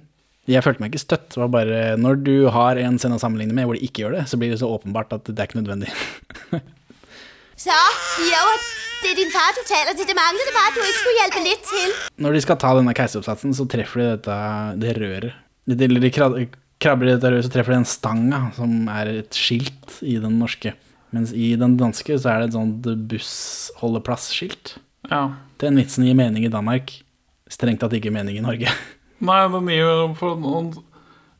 jeg følte meg ikke støtt. Det var bare Når du har en scene å sammenligne med hvor de ikke gjør det, så blir det så åpenbart at det er ikke nødvendig. Så, jo, det er din far, du taler til. Det manglede bare, at du ikke skulle hjelpe litt til. Når de skal ta denne keiseroppsatsen, så treffer de dette, det røret. De, eller de krab- krabber i dette røret, så treffer de en stanga, som er et skilt i den norske. Mens i den danske så er det et sånt bussholdeplass-skilt. Ja. Den vitsen gir mening i Danmark. Strengt tatt ikke mening i Norge. Nei, den gir jo for noen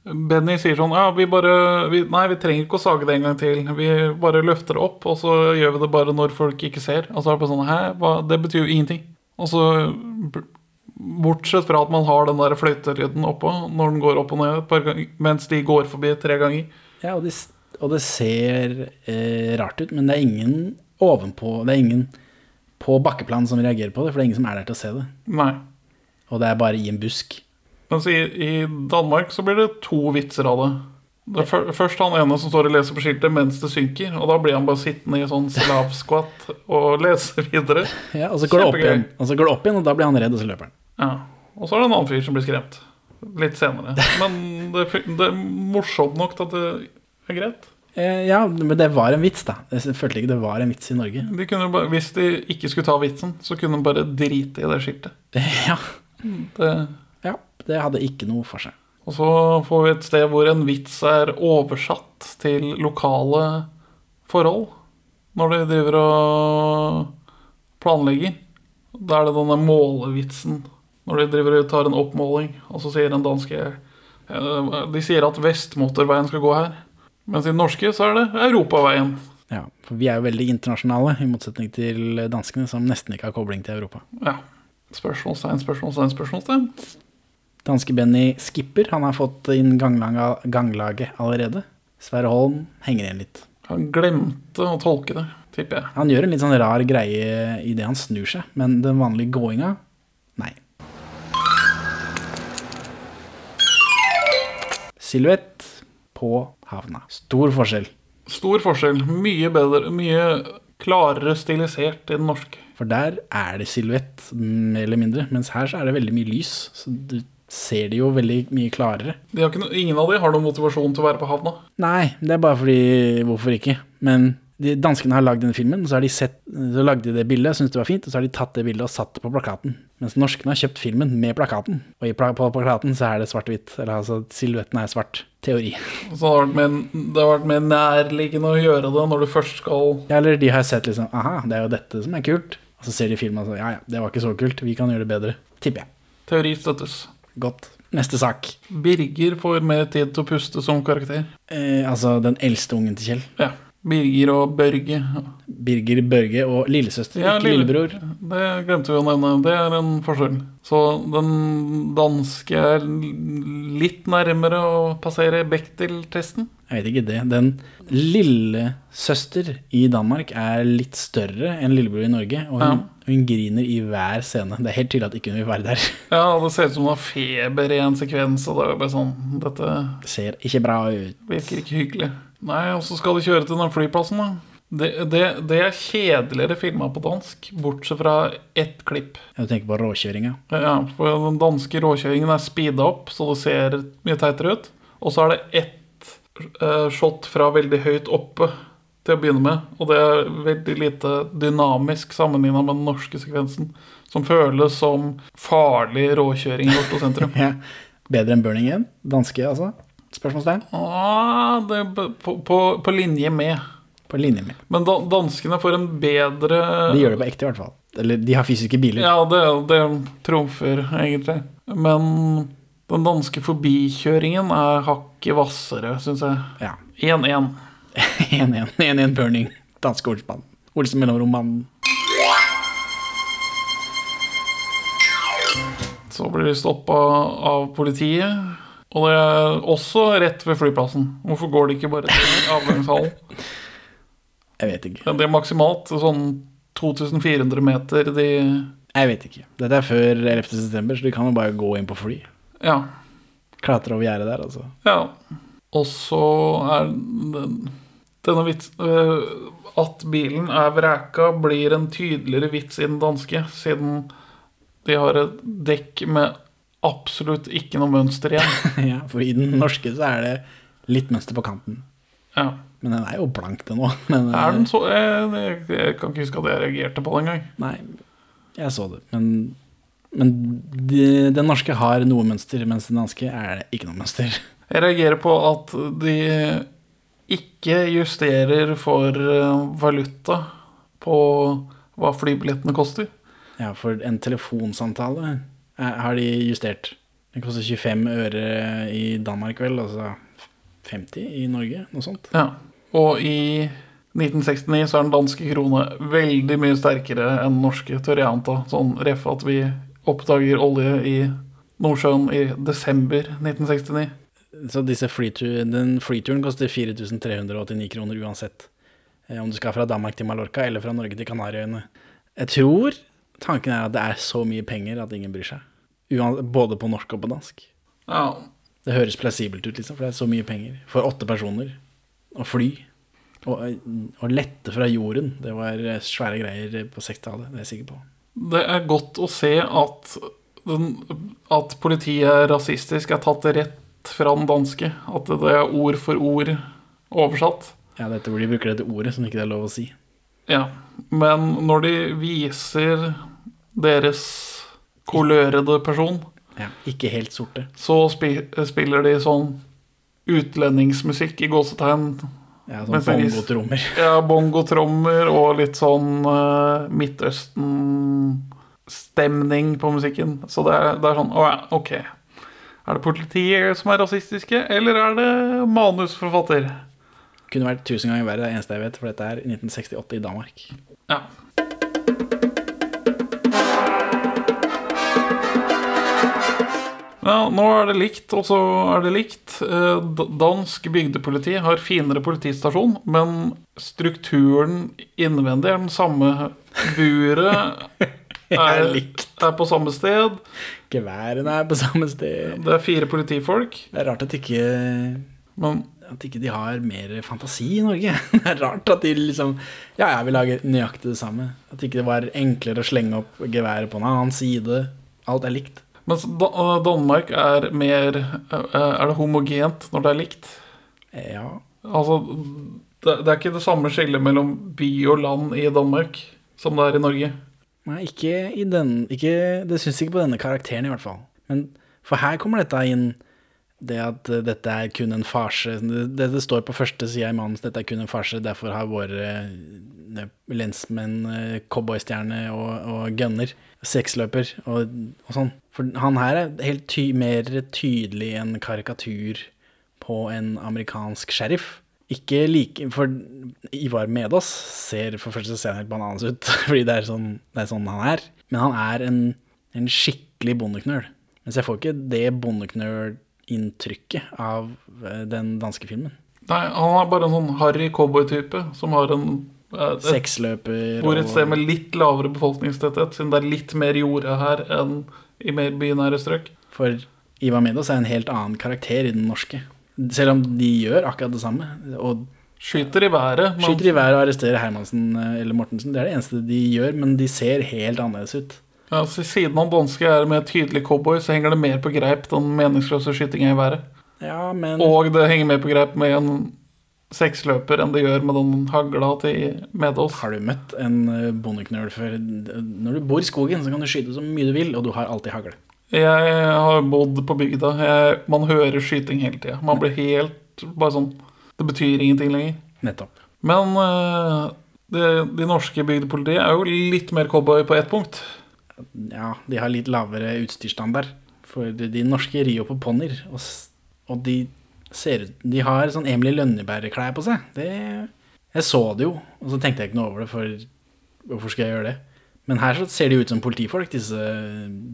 Benny sier sånn Ja, vi bare vi, Nei, vi trenger ikke å sage det en gang til. Vi bare løfter det opp, og så gjør vi det bare når folk ikke ser. Og så er det bare sånn Hæ, hva? Det betyr jo ingenting. Og så Bortsett fra at man har den der fløytelyden oppå når den går opp og ned et par ganger, mens de går forbi tre ganger. Ja, og det, og det ser eh, rart ut, men det er ingen ovenpå Det er ingen på bakkeplan som reagerer på det, for det er ingen som er der til å se det. Nei. Og det er bare i en busk. Mens i, i Danmark så blir det to vitser av det. Det er først han ene som står og leser på skiltet mens det synker, og da blir han bare sittende i sånn slavskvatt og lese videre. Ja, og så går det opp igjen, og så går det opp igjen, og da blir han redd, og så løper han. Ja. Og så er det en annen fyr som blir skremt. Litt senere. Men det, det er morsomt nok til at det er greit. Eh, ja, men det var en vits, da. Jeg følte ikke det var en vits i Norge. De bare, hvis de ikke skulle ta vitsen, så kunne de bare drite i det skiltet. Ja, Det, ja det hadde ikke noe for seg. Og så får vi et sted hvor en vits er oversatt til lokale forhold. Når de driver og planlegger. Da er det denne målevitsen. Når de driver og tar en oppmåling, og så sier den danske eh, De sier at vestmotorveien skal gå her. Mens i den norske så er det europaveien. Ja, for vi er jo veldig internasjonale, i motsetning til danskene, som nesten ikke har kobling til Europa. Ja. Spørsmålstegn, spørsmålstegn, spørsmålstegn. Danske Benny skipper. Han har fått inn ganglaget allerede. Sverre Holm henger igjen litt. Han glemte å tolke det, tipper jeg. Han gjør en litt sånn rar greie i det han snur seg, men den vanlige gåinga, nei. Silhuett på havna. Stor forskjell. Stor forskjell. Mye bedre, mye klarere stilisert i den norske. For der er det silhuett, mer eller mindre. Mens her så er det veldig mye lys. Så du ser de jo veldig mye klarere. De har ikke no ingen av de har noen motivasjon til å være på havna. Nei, det er bare fordi Hvorfor ikke? Men de danskene har lagd denne filmen, så har de sett Så lagde de det bildet, syntes det var fint, og så har de tatt det bildet og satt det på plakaten. Mens norskene har kjøpt filmen med plakaten. Og på plakaten så er det svart-hvitt. Eller altså, silhuetten er svart. Teori. Så det har, vært mer, det har vært mer nærliggende å gjøre det når du først skal Ja, eller de har sett liksom Aha, det er jo dette som er kult. Og så ser de filmen og så Ja ja, det var ikke så kult. Vi kan gjøre det bedre. Tipper jeg. Teori støttes. Godt. Neste sak. Birger får mer tid til å puste som karakter. Eh, altså den eldste ungen til Kjell. Ja. Birger og Børge. Birger Børge og lillesøster, Ja, ikke lille- lillebror. Det glemte vi å nevne. Det er en forskjell. Så den danske er litt nærmere å passere Bechdel-testen. Jeg vet ikke det. Den lillesøster i Danmark er litt større enn lillebror i Norge, og hun, hun griner i hver scene. Det er helt tydelig at ikke hun vil være der. Ja, det ser ut som hun har feber i en sekvens, og det er jo bare sånn Dette Det ser ikke bra ut. virker ikke hyggelig. Nei, og så skal de kjøre til den flyplassen, da. Det, det, det er kjedeligere filma på dansk, bortsett fra ett klipp. Du tenker på råkjøringa. Ja, for Den danske råkjøringen er speeda opp, så det ser mye teitere ut. Og så er det ett eh, shot fra veldig høyt oppe til å begynne med. Og det er veldig lite dynamisk sammenligna med den norske sekvensen. Som føles som farlig råkjøring i Oslo sentrum. Ja. Bedre enn Burning Again? Danske, altså? Spørsmålstegn? Ah, det er på, på, på, linje med. På linje med. Men da, danskene får en bedre De gjør det på ekte, i hvert fall. Eller de har fysiske biler. Ja, det, det trumfer egentlig. Men den danske forbikjøringen er hakket hvassere, syns jeg. 1-1. 1-1. 1-1 Burning. Danske Olsmann. Olsen mellomromanen. Så blir de stoppa av politiet. Og det er også rett ved flyplassen. Hvorfor går de ikke bare til avgangshallen? Jeg vet ikke. Det er maksimalt sånn 2400 meter de Jeg vet ikke. Dette er før 11. september, så de kan jo bare gå inn på fly. Ja. Klatre over gjerdet der, altså. Ja. Og så er den, denne vits uh, At bilen er vreka, blir en tydeligere vits i den danske, siden de har et dekk med absolutt ikke noe mønster igjen. ja, for i den norske så er det litt mønster på kanten. Ja. Men den er jo blank, den òg. Er den eh, så jeg, jeg, jeg kan ikke huske at jeg reagerte på det engang. Nei, jeg så det. Men, men de, den norske har noe mønster, mens den danske er det ikke noe mønster. Jeg reagerer på at de ikke justerer for øh, valuta på hva flybillettene koster. Ja, for en telefonsamtale eh, har de justert. Den koster 25 øre i Danmark, vel, altså 50 i Norge, noe sånt. Ja. Og i 1969 så er den danske krone veldig mye sterkere enn den norske, tør jeg anta. Sånn ref at vi oppdager olje i Nordsjøen i desember 1969. Så disse flytur, den flyturen koster 4389 kroner uansett. Eh, Om du skal fra Danmark til Mallorca eller fra Norge til Kanariøyene. Jeg tror tanken er at det er så mye penger at ingen bryr seg. Både på norsk og på dansk. Ja, Det høres plassibelt ut, liksom, for det er så mye penger. For åtte personer. Og fly. Og, og lette fra jorden. Det var svære greier på 60-tallet, det er jeg sikker på. Det er godt å se at, at politiet er rasistisk er tatt rett fra den danske. At det er ord for ord oversatt. Ja, dette hvor de bruker dette ordet som ikke det er lov å si. Ja, men når de viser deres kolørede person, Ja, ikke helt sorte. så spi spiller de sånn utlendingsmusikk i gåsetegn. Ja, sånn bongotrommer. Ja, bongotrommer og litt sånn uh, Midtøsten-stemning på musikken. Så det er, det er sånn Å ja, ok. Er det politiet som er rasistiske, eller er det manusforfatter? Kunne vært tusen ganger verre, det eneste jeg vet, for dette er 1968 i Danmark. Ja. Ja, nå er det likt, og så er det likt. Eh, Dansk bygdepoliti har finere politistasjon, men strukturen innvendig er den samme. Buret er, er på samme sted. Geværene er på samme sted. Det er fire politifolk. Det er rart at ikke, Men at ikke de har mer fantasi i Norge. Det er rart at de liksom Ja, ja, vi lager nøyaktig det samme. At ikke det var enklere å slenge opp geværet på en annen side. Alt er likt. mens Da- Danmark er mer eh, Er det homogent når det er likt? Ja. Altså, det, det er ikke det samme skillet mellom by og land i Danmark som det er i Norge. Nei, ikke i den ikke, Det syns ikke på denne karakteren, i hvert fall. Men For her kommer dette inn, det at eh, dette er kun en farse. Det, det, står på første side i manus dette er kun en farse, derfor har våre eh, lensmenn eh, cowboystjerne og, og gunner. Seksløper og, og sånn. For han her er helt ty, mer tydelig en karikatur på en amerikansk sheriff. Ikke like For Ivar Medås ser for første han helt bananas ut, fordi det er, sånn, det er sånn han er. Men han er en, en skikkelig bondeknøl. Mens jeg får ikke det bondeknøl-inntrykket av eh, den danske filmen. Nei, han er bare en sånn harry cowboy-type som har en eh, et, Seksløper Bor et sted med litt lavere befolkningstetthet, siden det er litt mer jorda her enn i mer bynære strøk. For Ivar Medås er en helt annen karakter i den norske. Selv om de gjør akkurat det samme. Og Skyter i været. Man... skyter i været og arresterer Hermansen eh, eller Mortensen. Det er det eneste de gjør, men de ser helt annerledes ut. Ja, så Siden han danske er med tydelig cowboy, så henger det mer på greip den meningsløse skytinga i været. Ja, men Og det henger mer på greip med en seksløper enn det gjør med den hagla til Medås. Har du møtt en eh, bondeknøl før? Når du bor i skogen, så kan du skyte så mye du vil, og du har alltid hagle. Jeg har bodd på bygda. Jeg, man hører skyting hele tida. Man blir helt bare sånn Det betyr ingenting lenger. Nettopp. Men uh, det, de norske bygdepolitiet er jo litt mer cowboy på ett punkt. Ja, de har litt lavere utstyrsstandard. For de norske rir jo på ponnier, og, og de ser ut De har sånn Emily Lønneberg-klær på seg. Det, jeg så det jo, og så tenkte jeg ikke noe over det, for hvorfor skal jeg gjøre det? Men her så ser de ut som politifolk, disse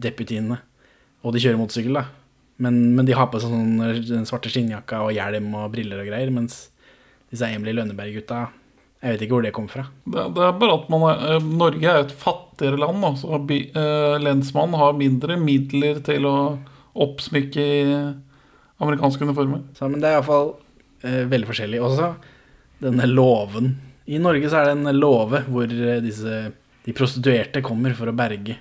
deputiene. Og de kjører motorsykkel, da. Men, men de har på seg sånn den svarte skinnjakka og hjelm og briller og greier, mens disse Emily Lønneberg-gutta Jeg vet ikke hvor det kom fra. Det, det er bare at man er, eh, Norge er et fattigere land. Da, så by, eh, lensmannen har mindre midler til å oppsmykke i amerikanske uniformer. Så, men det er iallfall eh, veldig forskjellig. Også denne låven. I Norge så er det en låve hvor eh, disse de prostituerte kommer for å berge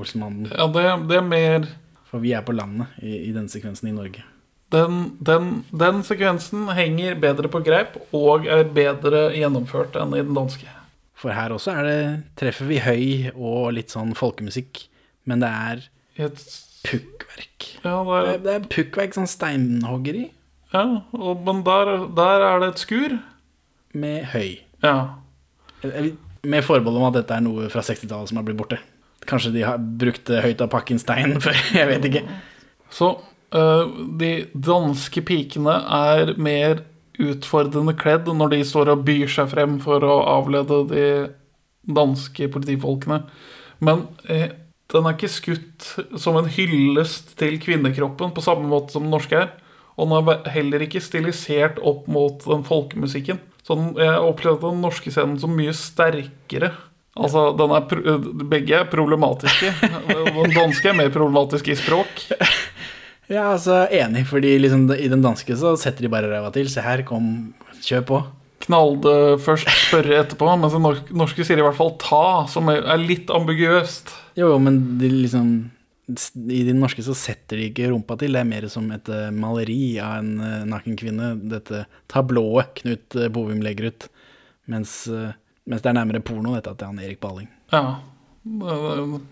Olsenmannen. Ja, det, det er mer For vi er på landet i, i denne sekvensen i Norge. den, den, den sekvensen henger bedre på greip og er bedre gjennomført enn i den danske. For her også er det, treffer vi høy og litt sånn folkemusikk. Men det er Et, pukkverk. ja, Det er, det er pukkverk, sånn steinhoggeri, ja og, men der, der er det et skur. med høy. Ja. Med forbehold om at dette er noe fra 60-tallet som har blitt borte. Kanskje de har brukt eh, høyt av pakken stein før, jeg vet ikke. Så øh, de danske pikene er mer utfordrende kledd når de står og byr seg frem for å avlede de danske politifolkene. Men eh, den er ikke skutt som en hyllest til kvinnekroppen på samme måte som den norske er. Og den er heller ikke stilisert opp mot den folkemusikken. Så jeg opplevde den norske scenen som mye sterkere. Altså, den er, pro- Begge er problematiske. Den danske er mer problematisk i språk. Ja, altså enig, fordi liksom i den danske så setter de bare ræva til. Se her, kom, kjør på. Knall det først, spørre etterpå. Mens det norske sier i hvert fall ta, som er litt ambiguøst. Jo, jo, men de liksom I den norske så setter de ikke rumpa til. Det er mer som et eh, maleri av en uh, naken kvinne. Dette tablået Knut uh, Bovim legger ut. Mens, eh, mens det er nærmere porno, dette til han Erik Baling. Ja.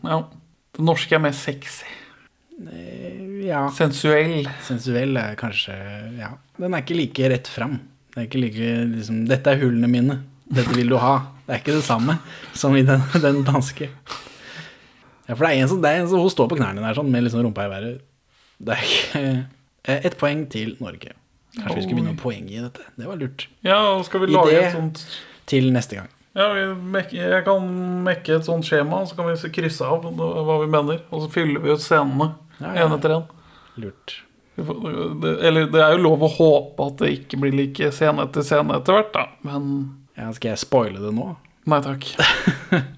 Ja. Det norske er mer sexy. Ja. Sensuell. Sensuell er kanskje Ja. Den er ikke like rett fram. Det er ikke like liksom Dette er hullene mine. Dette vil du ha. Det er ikke det samme som i den, den danske. Ja, for det er en som, er en som hun står på knærne der sånn, med liksom rumpa i været. Det er ikke Ett Et poeng til Norge. Kanskje vi skulle begynne å poenggi dette. Det var lurt. Ja, skal vi lage det- et sånt Til neste gang. Ja, Jeg kan mekke et sånt skjema, så kan vi krysse av hva vi mener. Og så fyller vi ut scenene Ja, ja. én etter lurt. Det, eller det er jo lov å håpe at det ikke blir like scene etter scene etter hvert, da. Men Ja, skal jeg spoile det nå? nei takk.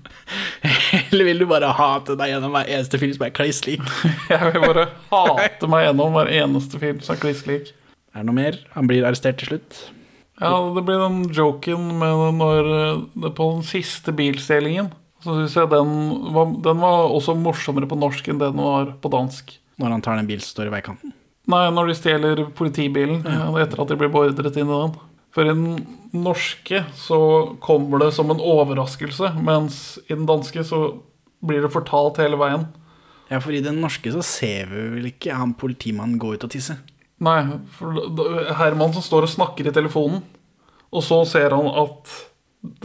Eller vil du bare hate deg gjennom hver eneste film som er kliss lik? Jeg vil bare hate meg gjennom hver eneste film som er kliss lik. Er det noe mer? Han blir arrestert til slutt. Ja, det blir den joken med når eh, det På den siste bilstjelingen så syns jeg den var, den var også morsommere på norsk enn den var på dansk. Når han tar den bilen som står i veikanten. Nei, når de stjeler politibilen ja, etter at de blir beordret inn i den. For i den norske så kommer det som en overraskelse, mens i den danske så blir det fortalt hele veien. Ja, for i den norske så ser vi vel ikke han politimannen gå ut og tisse. Nei, for Herman som står og snakker i telefonen, og så ser han at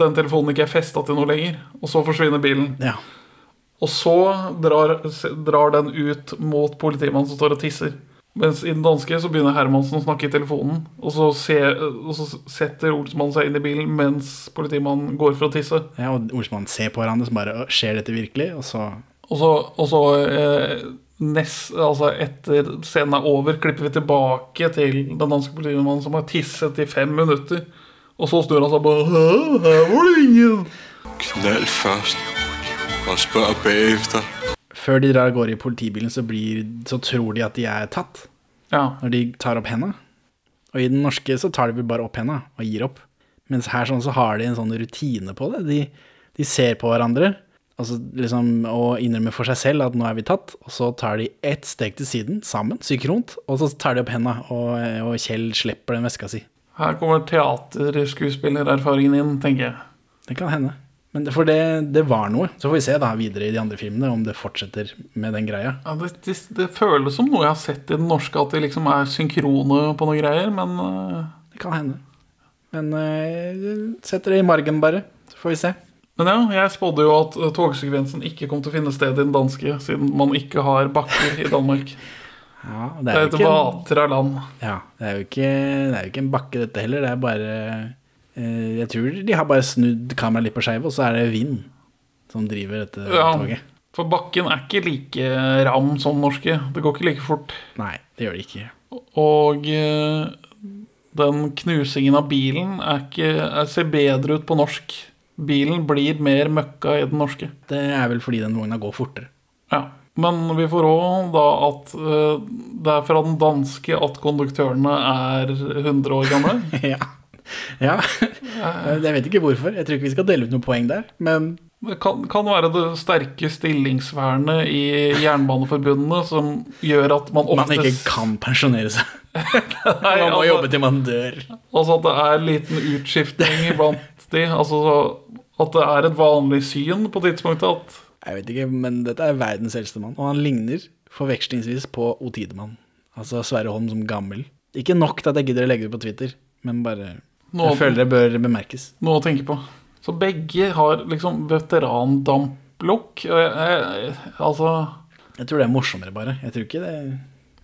den telefonen ikke er festa til noe lenger, og så forsvinner bilen. Ja. Og så drar, drar den ut mot politimannen som står og tisser. Mens i den danske så begynner Hermansen å snakke i telefonen, og så, ser, og så setter Olsmannen seg inn i bilen mens politimannen går for å tisse. ja og Olsmannen ser på hverandre som bare «Å, Skjer dette virkelig? Og så Og så, og så eh, nest, altså etter scenen er over, klipper vi tilbake til den danske politimannen som har tisset i fem minutter. Og så snur han seg bare Hæ, her var det ingen. Knald først, og spør bagefter. Før de drar av gårde i politibilen, så, blir, så tror de at de er tatt. Ja. Når de tar opp henda. Og i den norske så tar de vel bare opp henda og gir opp. Mens her sånn så har de en sånn rutine på det. De, de ser på hverandre altså liksom, og innrømme for seg selv at nå er vi tatt. Og så tar de ett steg til siden, sammen, synkront, og så tar de opp henda, og, og Kjell slipper den veska si. Her kommer teaterskuespillererfaringen inn, tenker jeg. Det kan hende. Men det, for det, det var noe. Så får vi se da videre i de andre filmene om det fortsetter med den greia. Ja, det, det, det føles som noe jeg har sett i den norske, at de liksom er synkrone på noen greier, men eh, Det kan hende. Men uh, setter det i margen, bare. Så får vi se. Men ja, jeg spådde jo at eh, togsekvensen ikke kom til å finne sted i den danske, siden man ikke har bakker i Danmark. Ja, Det er det ikke et vatra land. Ja, det er jo ikke, det er jo ikke en bakke dette heller, det er bare eh, Jeg tror de har bare snudd kameraet litt på skeiv, og så er det vind som driver dette Ja, toget. for bakken er ikke like ram som norske. Det går ikke like fort. Nei, det gjør det ikke. Og eh, den knusingen av bilen er ikke, er, ser bedre ut på norsk. Bilen blir mer møkka i den norske. Det er vel fordi den vogna går fortere. Ja. Men vi får òg da at uh, det er fra den danske at konduktørene er 100 år gamle. ja. ja. Jeg vet ikke hvorfor. Jeg tror ikke vi skal dele ut noen poeng der, men Det kan, kan være det sterke stillingsvernet i jernbaneforbundene som gjør at man man ikke kan pensjonere seg. Man må altså- jobbe til man dør. Altså at det er liten utskiftning iblant de. Altså at det er et vanlig syn på tidspunktet at Jeg vet ikke, men dette er verdens eldste mann, og han ligner forvekslingsvis på Otidemann. Altså Sverre Holm som gammel. Ikke nok til at jeg gidder å legge det på Twitter, men bare Noe Jeg føler det bør bemerkes. noe å tenke på. Så begge har liksom jeg- Altså Jeg tror det er morsommere, bare. Jeg tror ikke det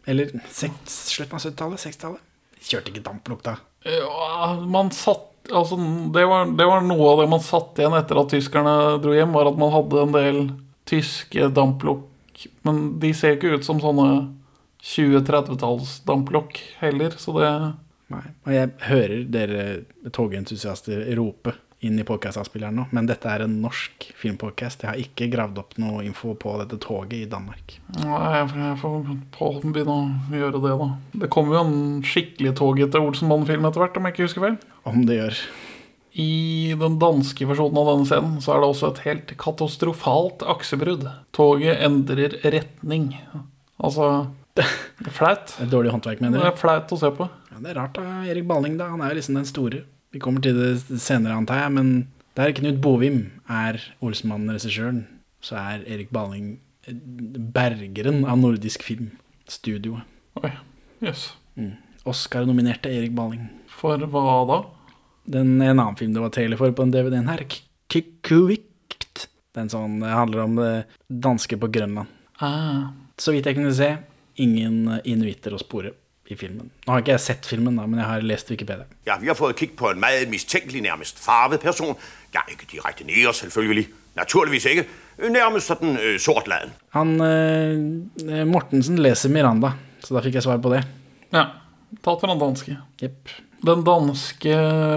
Eller seks, slutten av 70-tallet? 60-tallet? Kjørte ikke damplukk da. ja, Man satt Altså, det var, det var noe av det man satt igjen etter at tyskerne dro hjem, var at man hadde en del tyske damplokk. Men de ser ikke ut som sånne 20-30-talls damplokk heller, så det Nei. Og jeg hører dere togentusiaster rope inn i podkastavspilleren nå, men dette er en norsk filmpodkast. Jeg har ikke gravd opp noe info på dette toget i Danmark. Nei, jeg får- begynne å gjøre det, da. Det kommer jo en skikkelig togete Olsenmann-film etter hvert, om jeg ikke husker feil. Om det gjør. I den danske versjonen av denne scenen så er det også et helt katastrofalt aksebrudd. Toget endrer retning. Altså Det er flaut. Det er dårlig håndverk, Det er flaut å se på. Ja, det er rart, da. Erik Balling, da. Han er jo liksom den store. Vi kommer til det senere, antar jeg, men der Knut Bovim er Olsmann-regissøren, så er Erik Balling eh, bergeren av nordisk film. Studioet. Oi, jøss. Oscar-nominerte Erik Balling. For hva da? Den en annen film det var trailer for på den DVD-en her, Kikuvikt. Den sånn det handler om det dansker på Grønland. Ah, Så vidt jeg kunne se, ingen eh, inuitter å spore i filmen. Nå har ikke jeg sett filmen, da, men jeg har lest Wikipedia. Ja, vi har fått kikk på en meget mistenkelig, nærmest farvet person. Ja, ikke direkte nede, selvfølgelig. Naturligvis ikke. Nærmest sånn uh, sortladen. Han uh, Mortensen leser Miranda Så da fikk jeg svar på det. Ja. Tatt fra den danske. Yep. Den danske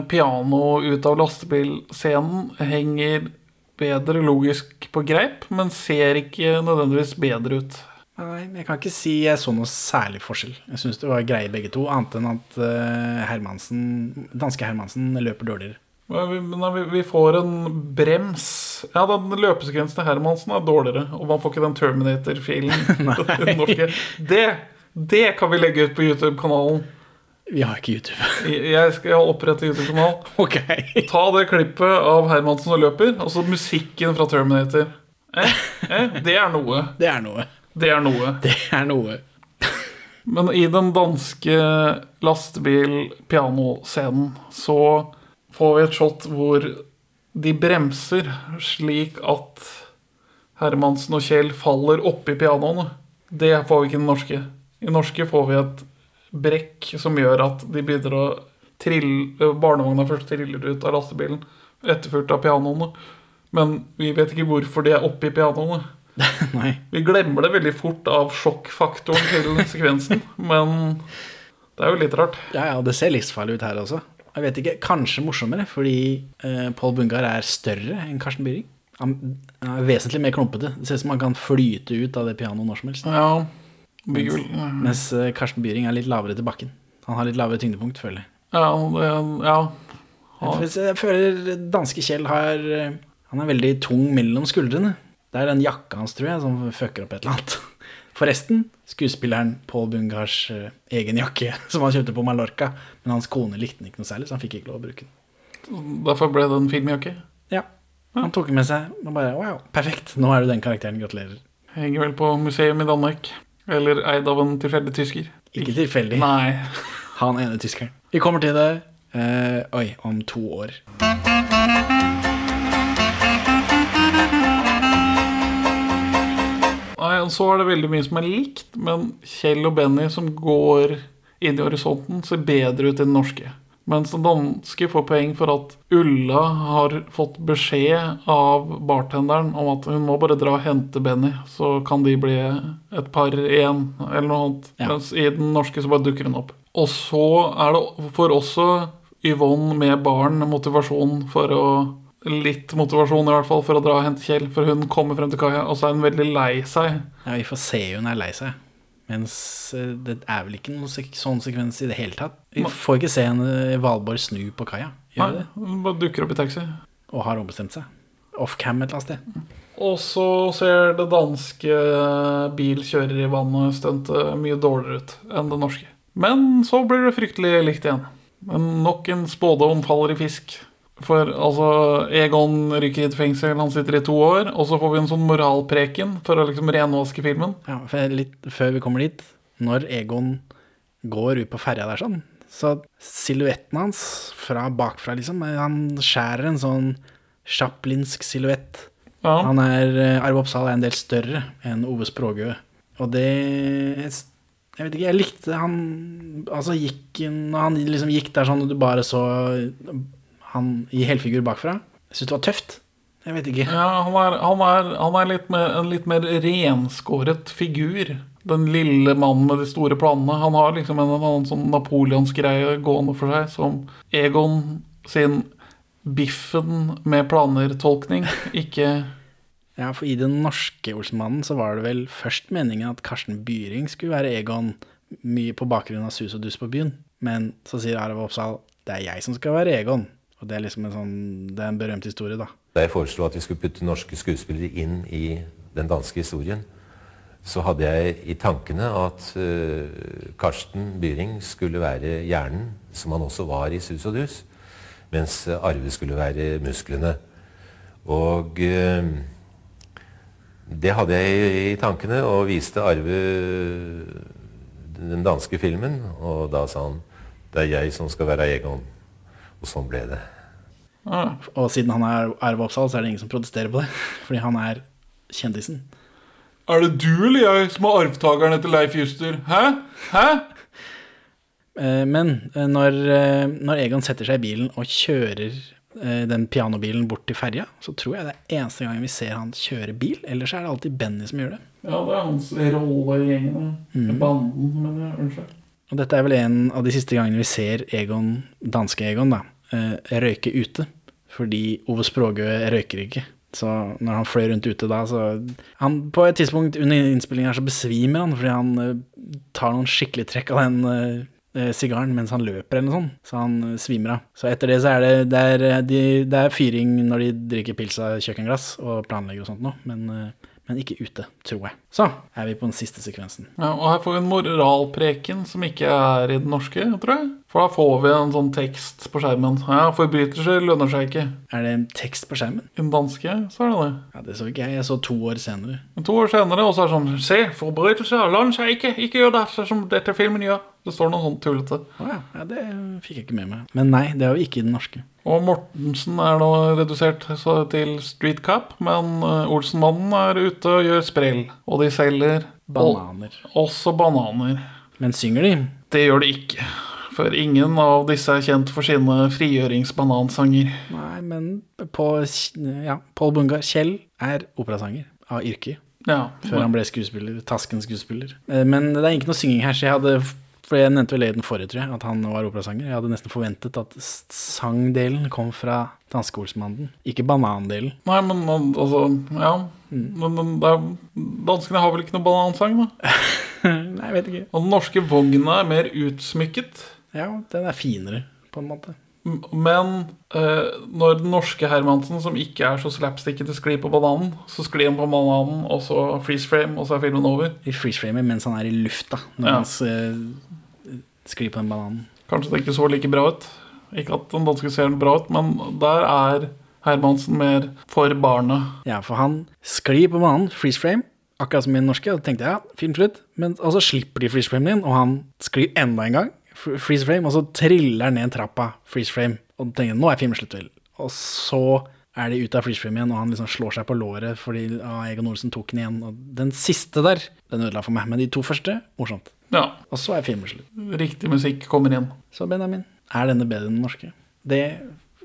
piano ut av lastebilscenen henger bedre logisk på greip, men ser ikke nødvendigvis bedre ut. Nei, jeg kan ikke si jeg så noe særlig forskjell. Jeg syns det var greie begge to, annet enn at eh, Hermansen, danske Hermansen løper dårligere. Vi, nei, vi, får en brems. Ja, den løpesekvensen til Hermansen er dårligere. Og man får ikke den Terminator-filen. det, det kan vi legge ut på YouTube-kanalen. Vi har ikke YouTube. Jeg skal opprette YouTube-kanal. ok. Ta det klippet av Hermansen og løper, og så musikken fra Terminator. Eh, eh, det er noe. Det er noe. Det er noe. Det er noe. Men i den danske lastebil-pianoscenen så får vi et shot hvor de bremser slik at Hermansen og Kjell faller oppi pianoene. Det får vi ikke i den norske. I norske får vi et brekk som gjør at de begynner å trille Barnevogna først triller ut av lastebilen, etterfulgt av pianoene. Men vi vet ikke hvorfor de er oppi pianoene. Vi glemmer det veldig fort av sjokkfaktoren til sekvensen, men det er jo litt rart. Ja, ja, det ser livsfarlig ut her også. Jeg vet ikke, Kanskje morsommere, fordi eh, Paul Bungar er større enn Karsten Byring. Han er vesentlig mer klumpete. Det ser ut som han kan flyte ut av det pianoet når som helst. Ja, Mens, mens eh, Karsten Byring er litt lavere til bakken. Han har litt lavere tyngdepunkt, føler jeg. Ja, det, ja. Jeg Jeg føler danske Kjell har eh, Han er veldig tung mellom skuldrene. Det er den jakka hans, tror jeg, som fucker opp et eller annet. Forresten, skuespilleren Paul Bungars eh, egen jakke som han kjøpte på Mallorca. Men hans kone likte den ikke noe særlig, så han fikk ikke lov å bruke den. Derfor ble det en filmjakke. Ja, Han tok den med seg og bare wow, perfekt, nå er du den karakteren, gratulerer. Henger vel på museum i Danmark. Eller eid av en tilfeldig tysker. Ikke tilfeldig. Nei. Han ene tyskeren. Vi kommer til det eh, oi, om to år. Nei, og Så er det veldig mye som er likt, men Kjell og Benny som går inn i horisonten, ser bedre ut enn norske. Mens danske får poeng for at Ulla har fått beskjed av bartenderen om at hun må bare dra og hente Benny, så kan de bli et par igjen, eller noe annet. Ja. Mens i den norske så bare dukker hun opp. Og så er det for også Yvonne med barn motivasjon for å Litt motivasjon i hvert fall for å dra og hente Kjell, for hun kommer frem til kaia, og så er hun veldig lei seg. Ja, Vi får se hun er lei seg. Mens eh, det er vel ikke noen sånn sekvens i det hele tatt. Vi får ikke se en Valborg snu på kaia. Nei, det? hun bare dukker opp i taxi. Og har ombestemt seg. Off-cam et eller annet sted. Og så ser det danske bil kjører i vannet-stuntet mye dårligere ut enn det norske. Men så blir det fryktelig likt igjen. Men nok en spådom faller i fisk. For altså, Egon ryker i et fengsel, han sitter i to år, og så får vi en sånn moralpreken for å liksom renvaske filmen. Ja, for litt før vi kommer dit, når Egon går ut på ferja der sånn, så silhuetten hans fra bakfra, liksom, han skjærer en sånn Chaplinsk silhuett. Ja. Han er, eh, Arve Oppsal er en del større enn Ove Språgø. Og det Jeg vet ikke, jeg likte han Altså gikk Når han liksom gikk der sånn, og du bare så han i helfigur bakfra. Jeg syns det var tøft. Jeg vet ikke. Ja, han er, han er, han er litt mer, en litt mer renskåret figur. Den lille mannen med de store planene. Han har liksom en, en annen sånn napoleonsgreie gående for seg, som Egon sin biffen med planer-tolkning ikke Ja, for i den norske Olsenmannen så var det vel først meningen at Karsten Byring skulle være Egon, mye på bakgrunn av sus og dus på byen. Men så sier Arve Oppsal det er jeg som skal være Egon. Og det er liksom en sånn, det er en berømt historie, da. Da jeg foreslo at vi skulle putte norske skuespillere inn i den danske historien, så hadde jeg i tankene at uh, Karsten Byring skulle være hjernen, som han også var i Sus og Dus, mens Arve skulle være musklene. Og uh, det hadde jeg i, tankene, og viste Arve den danske filmen, og da sa han det er jeg som skal være Egon. Og sånn ble det. Og siden han er Arve Oppsal, så er det ingen som protesterer på det. Fordi han er kjendisen. Er det du eller jeg som er arvtakeren etter Leif Juster? Hæ? Hæ? Eh, Men eh, når, eh, når Egon setter seg i bilen og kjører den pianobilen bort til ferja, så tror jeg det er eneste gangen vi ser han kjøre bil. Ellers er det alltid Benny som gjør det. Ja, det er hans rolle i gjengen. Mm. Banden, men jeg unnskyld. Og dette er vel en av de siste gangene vi ser Egon, danske Egon, da, røyke ute. Fordi Ove Språgø røyker ikke. Så når han fløy rundt ute da, så han, På et tidspunkt under innspillingen så besvimer han fordi han eh, tar noen skikkelig trekk av den eh, eh, sigaren mens han løper eller noe sånt. Så han eh, svimer av. Så etter det så er det det er, eh, de, det er fyring når de drikker pils av kjøkkenglass og planlegger og sånt noe, men, eh, men ikke ute, tror jeg. Så er vi på den siste sekvensen. Ja, og her får vi en moralpreken som ikke er i den norske, tror jeg. For da får vi en sånn tekst på skjermen. Ja, forbrytelser lønner seg ikke. Er det en tekst på skjermen? I den danske så er det det. Ja, Det så ikke jeg. Jeg så to år senere. Men To år senere, og så er det sånn Se, forbrytelser lønner seg ikke. Ikke gjør det som dette filmen gjør. Det står noe sånn tullete. Å ja. ja, det fikk jeg ikke med meg. Men nei, det har vi ikke i den norske. Og Mortensen er nå redusert så til street cup, men eh, Olsenmannen er ute og gjør sprell. Og de selger Bananer. og- også bananer. Men synger de? Det gjør de ikke. For ingen av disse er kjent for sine frigjøringsbanansanger. Nei, men på ja, Pål Bunga Kjell er operasanger av yrke. Ja, Før han ble skuespiller. Tasken-skuespiller. Eh, Men det er ikke noe synging her, så jeg hadde For jeg nevnte vel i den forrige, tror jeg, at han var operasanger. Jeg hadde nesten forventet at sangdelen kom fra Danske-Olsmannen, ikke banandelen. Nei, men men, altså Ja. Men, men det er, danskene har vel ikke noe banansang, da? Nei, jeg vet ikke. Og den norske vogna er mer utsmykket. Ja, den er finere, på en måte. Men eh, når den norske Hermansen, som ikke er så slapstickete, sklir på bananen, så sklir han på bananen, og så freeze frame, og så er filmen over. I freeze frame mens han er i lufta, når Ja. han eh, sklir på den bananen. Kanskje det ikke så like bra ut. Ikke at den danske ser bra ut, men der er Hermansen mer for barnet. Ja, for han sklir på banen, freeze frame, akkurat som i den norske. Og tenkte jeg ja, film slutt. Men så så slipper de freeze framen din, og han sklir enda en gang, freeze frame, og så triller han ned trappa, freeze frame. Og tenker nå er filmen slutt, vel. Og så er de ute av freeze frame igjen, og han liksom slår seg på låret fordi ah, Egon Olsen tok den igjen. Og den siste der, den ødela for meg. Men de to første, morsomt. Ja, Og så er filmen slutt. riktig musikk kommer inn. Så Benjamin, er denne bedre enn den norske? Det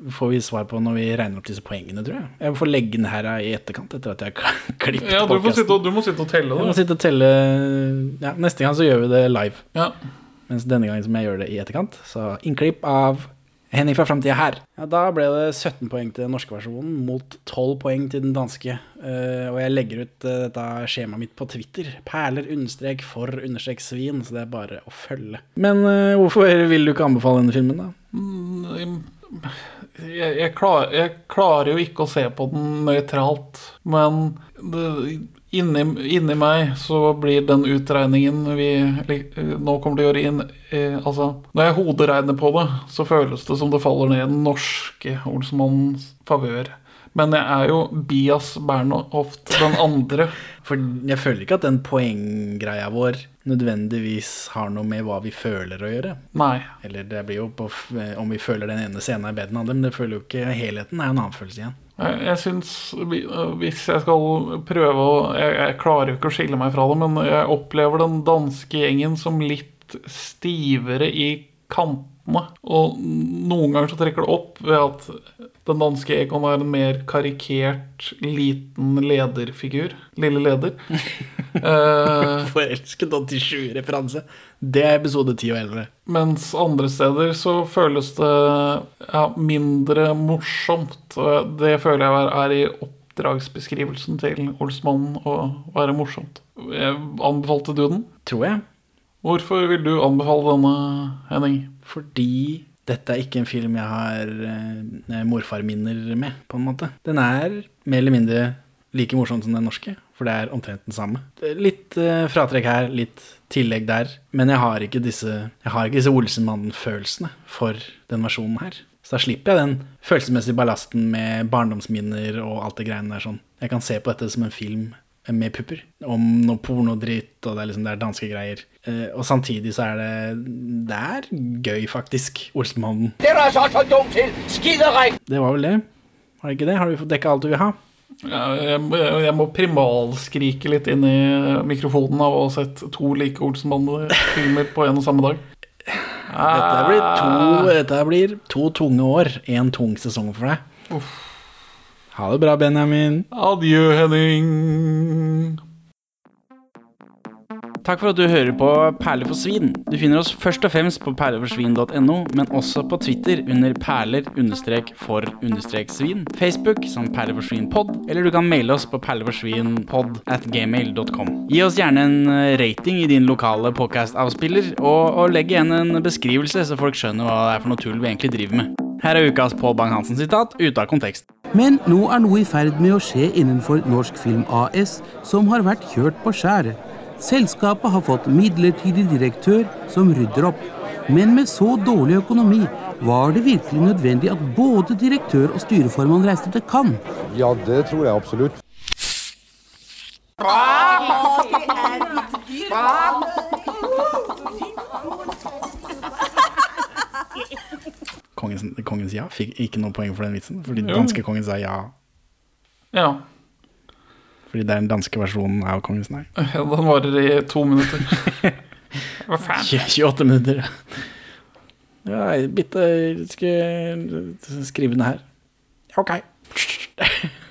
får vi svar på når vi regner opp disse poengene, tror jeg. Jeg får legge den her i etterkant, etter at jeg har klippet Ja, du, og, du må sitte og telle Jeg må sitte og telle Ja, neste gang så gjør vi det live. Ja. Mens denne gangen som jeg gjør det i etterkant. Så innklipp av Henning fra framtida her. Ja, da ble det 17 poeng til den norske versjonen mot 12 poeng til den danske. Uh, og jeg legger ut uh, dette skjemaet mitt på Twitter. Perler understrek for understrek svin, så det er bare å følge. Men uh, hvorfor vil du ikke anbefale denne filmen, da? Jeg, jeg, klar, jeg klarer jo ikke å se på den nøytralt, men det, inni, inni meg så blir den utregningen vi nå kommer til å gjøre inn eh, Altså, når jeg hoderegner på det, så føles det som det faller ned i den norske Olsmannens favør. Men jeg er jo Bias Bernhoft den andre. For jeg føler ikke at den poenggreia vår nødvendigvis har noe med hva vi føler å gjøre. Nei. Eller det blir jo på om vi føler den ene scenen er bedre enn den andre, men det føler jo ikke helheten. er jo en annen følelse igjen. Jeg, syns Hvis jeg skal prøve å jeg, jeg klarer jo ikke å skille meg fra det, men jeg opplever den danske gjengen som litt stivere i kantene. Og noen ganger så trekker det opp ved at den danske Egon er en mer karikert, liten lederfigur. Lille leder. uh, Forelsket 87-referanse. Det er episode 10 og 11. Mens andre steder så føles det ja, mindre morsomt. Det føler jeg er i oppdragsbeskrivelsen til Olsmannen å være morsomt. Anbefalte du den? Tror jeg. Hvorfor vil du anbefale denne, Henning? Fordi dette er ikke en film jeg har eh, morfarminner med, på en måte. Den er mer eller mindre like morsom som den norske, for det er omtrent den samme. Er Litt eh, fratrekk her, litt tillegg der, men jeg har ikke disse, har ikke disse Olsenmannen-følelsene for den versjonen her. Så da slipper jeg den følelsesmessige ballasten med barndomsminner og alt det greiene der sånn. Jeg kan se på dette som en film med pupper. Om noe pornodritt, og det er liksom det er danske greier. Uh, og samtidig så er det Det er gøy, faktisk. Olsenmannen. Det er du altså til! Det var vel det. Har det ikke det? Har du fått dekka alt du vil ha? Ja, jeg, jeg må primalskrike litt inn i mikrofonen av å ha sett to like Olsenmann-filmer på en og samme dag. Dette blir to, dette blir to tunge år. En tung sesong for deg. Ha det bra, Benjamin. Adjø, Henning. Takk for at du hører på Perler for svin. Du finner oss først og fremst på perleforsvin.no, men også på Twitter under perler-for-svin, Facebook som perleforsvinpod, eller du kan maile oss på perleforsvinpod at gmail.com. Gi oss gjerne en eh, rating i din lokale podcast-avspiller, og, og legg igjen en beskrivelse, så folk skjønner hva det er for noe tull vi egentlig driver med. Her er ukas Pål Bang-Hansen-sitat ute av kontekst. Men nå er noe i ferd med å skje innenfor Norsk Film AS, som har vært kjørt på skjæret. Selskapet har fått midlertidig direktør som rydder opp. Men med så dårlig økonomi, var det virkelig nødvendig at både direktør og styreformann reiste til Cannes? Ja, det tror jeg absolutt. Kongens, kongens ja fikk ikke noe poeng for den vitsen, fordi den danske kongen sa ja. Ja. Fordi det er den danske versjonen av kongens nei. Ja, Den varer i to minutter. Hva faen? 28 minutter. Ja, bitte skal skrive den her. Ok.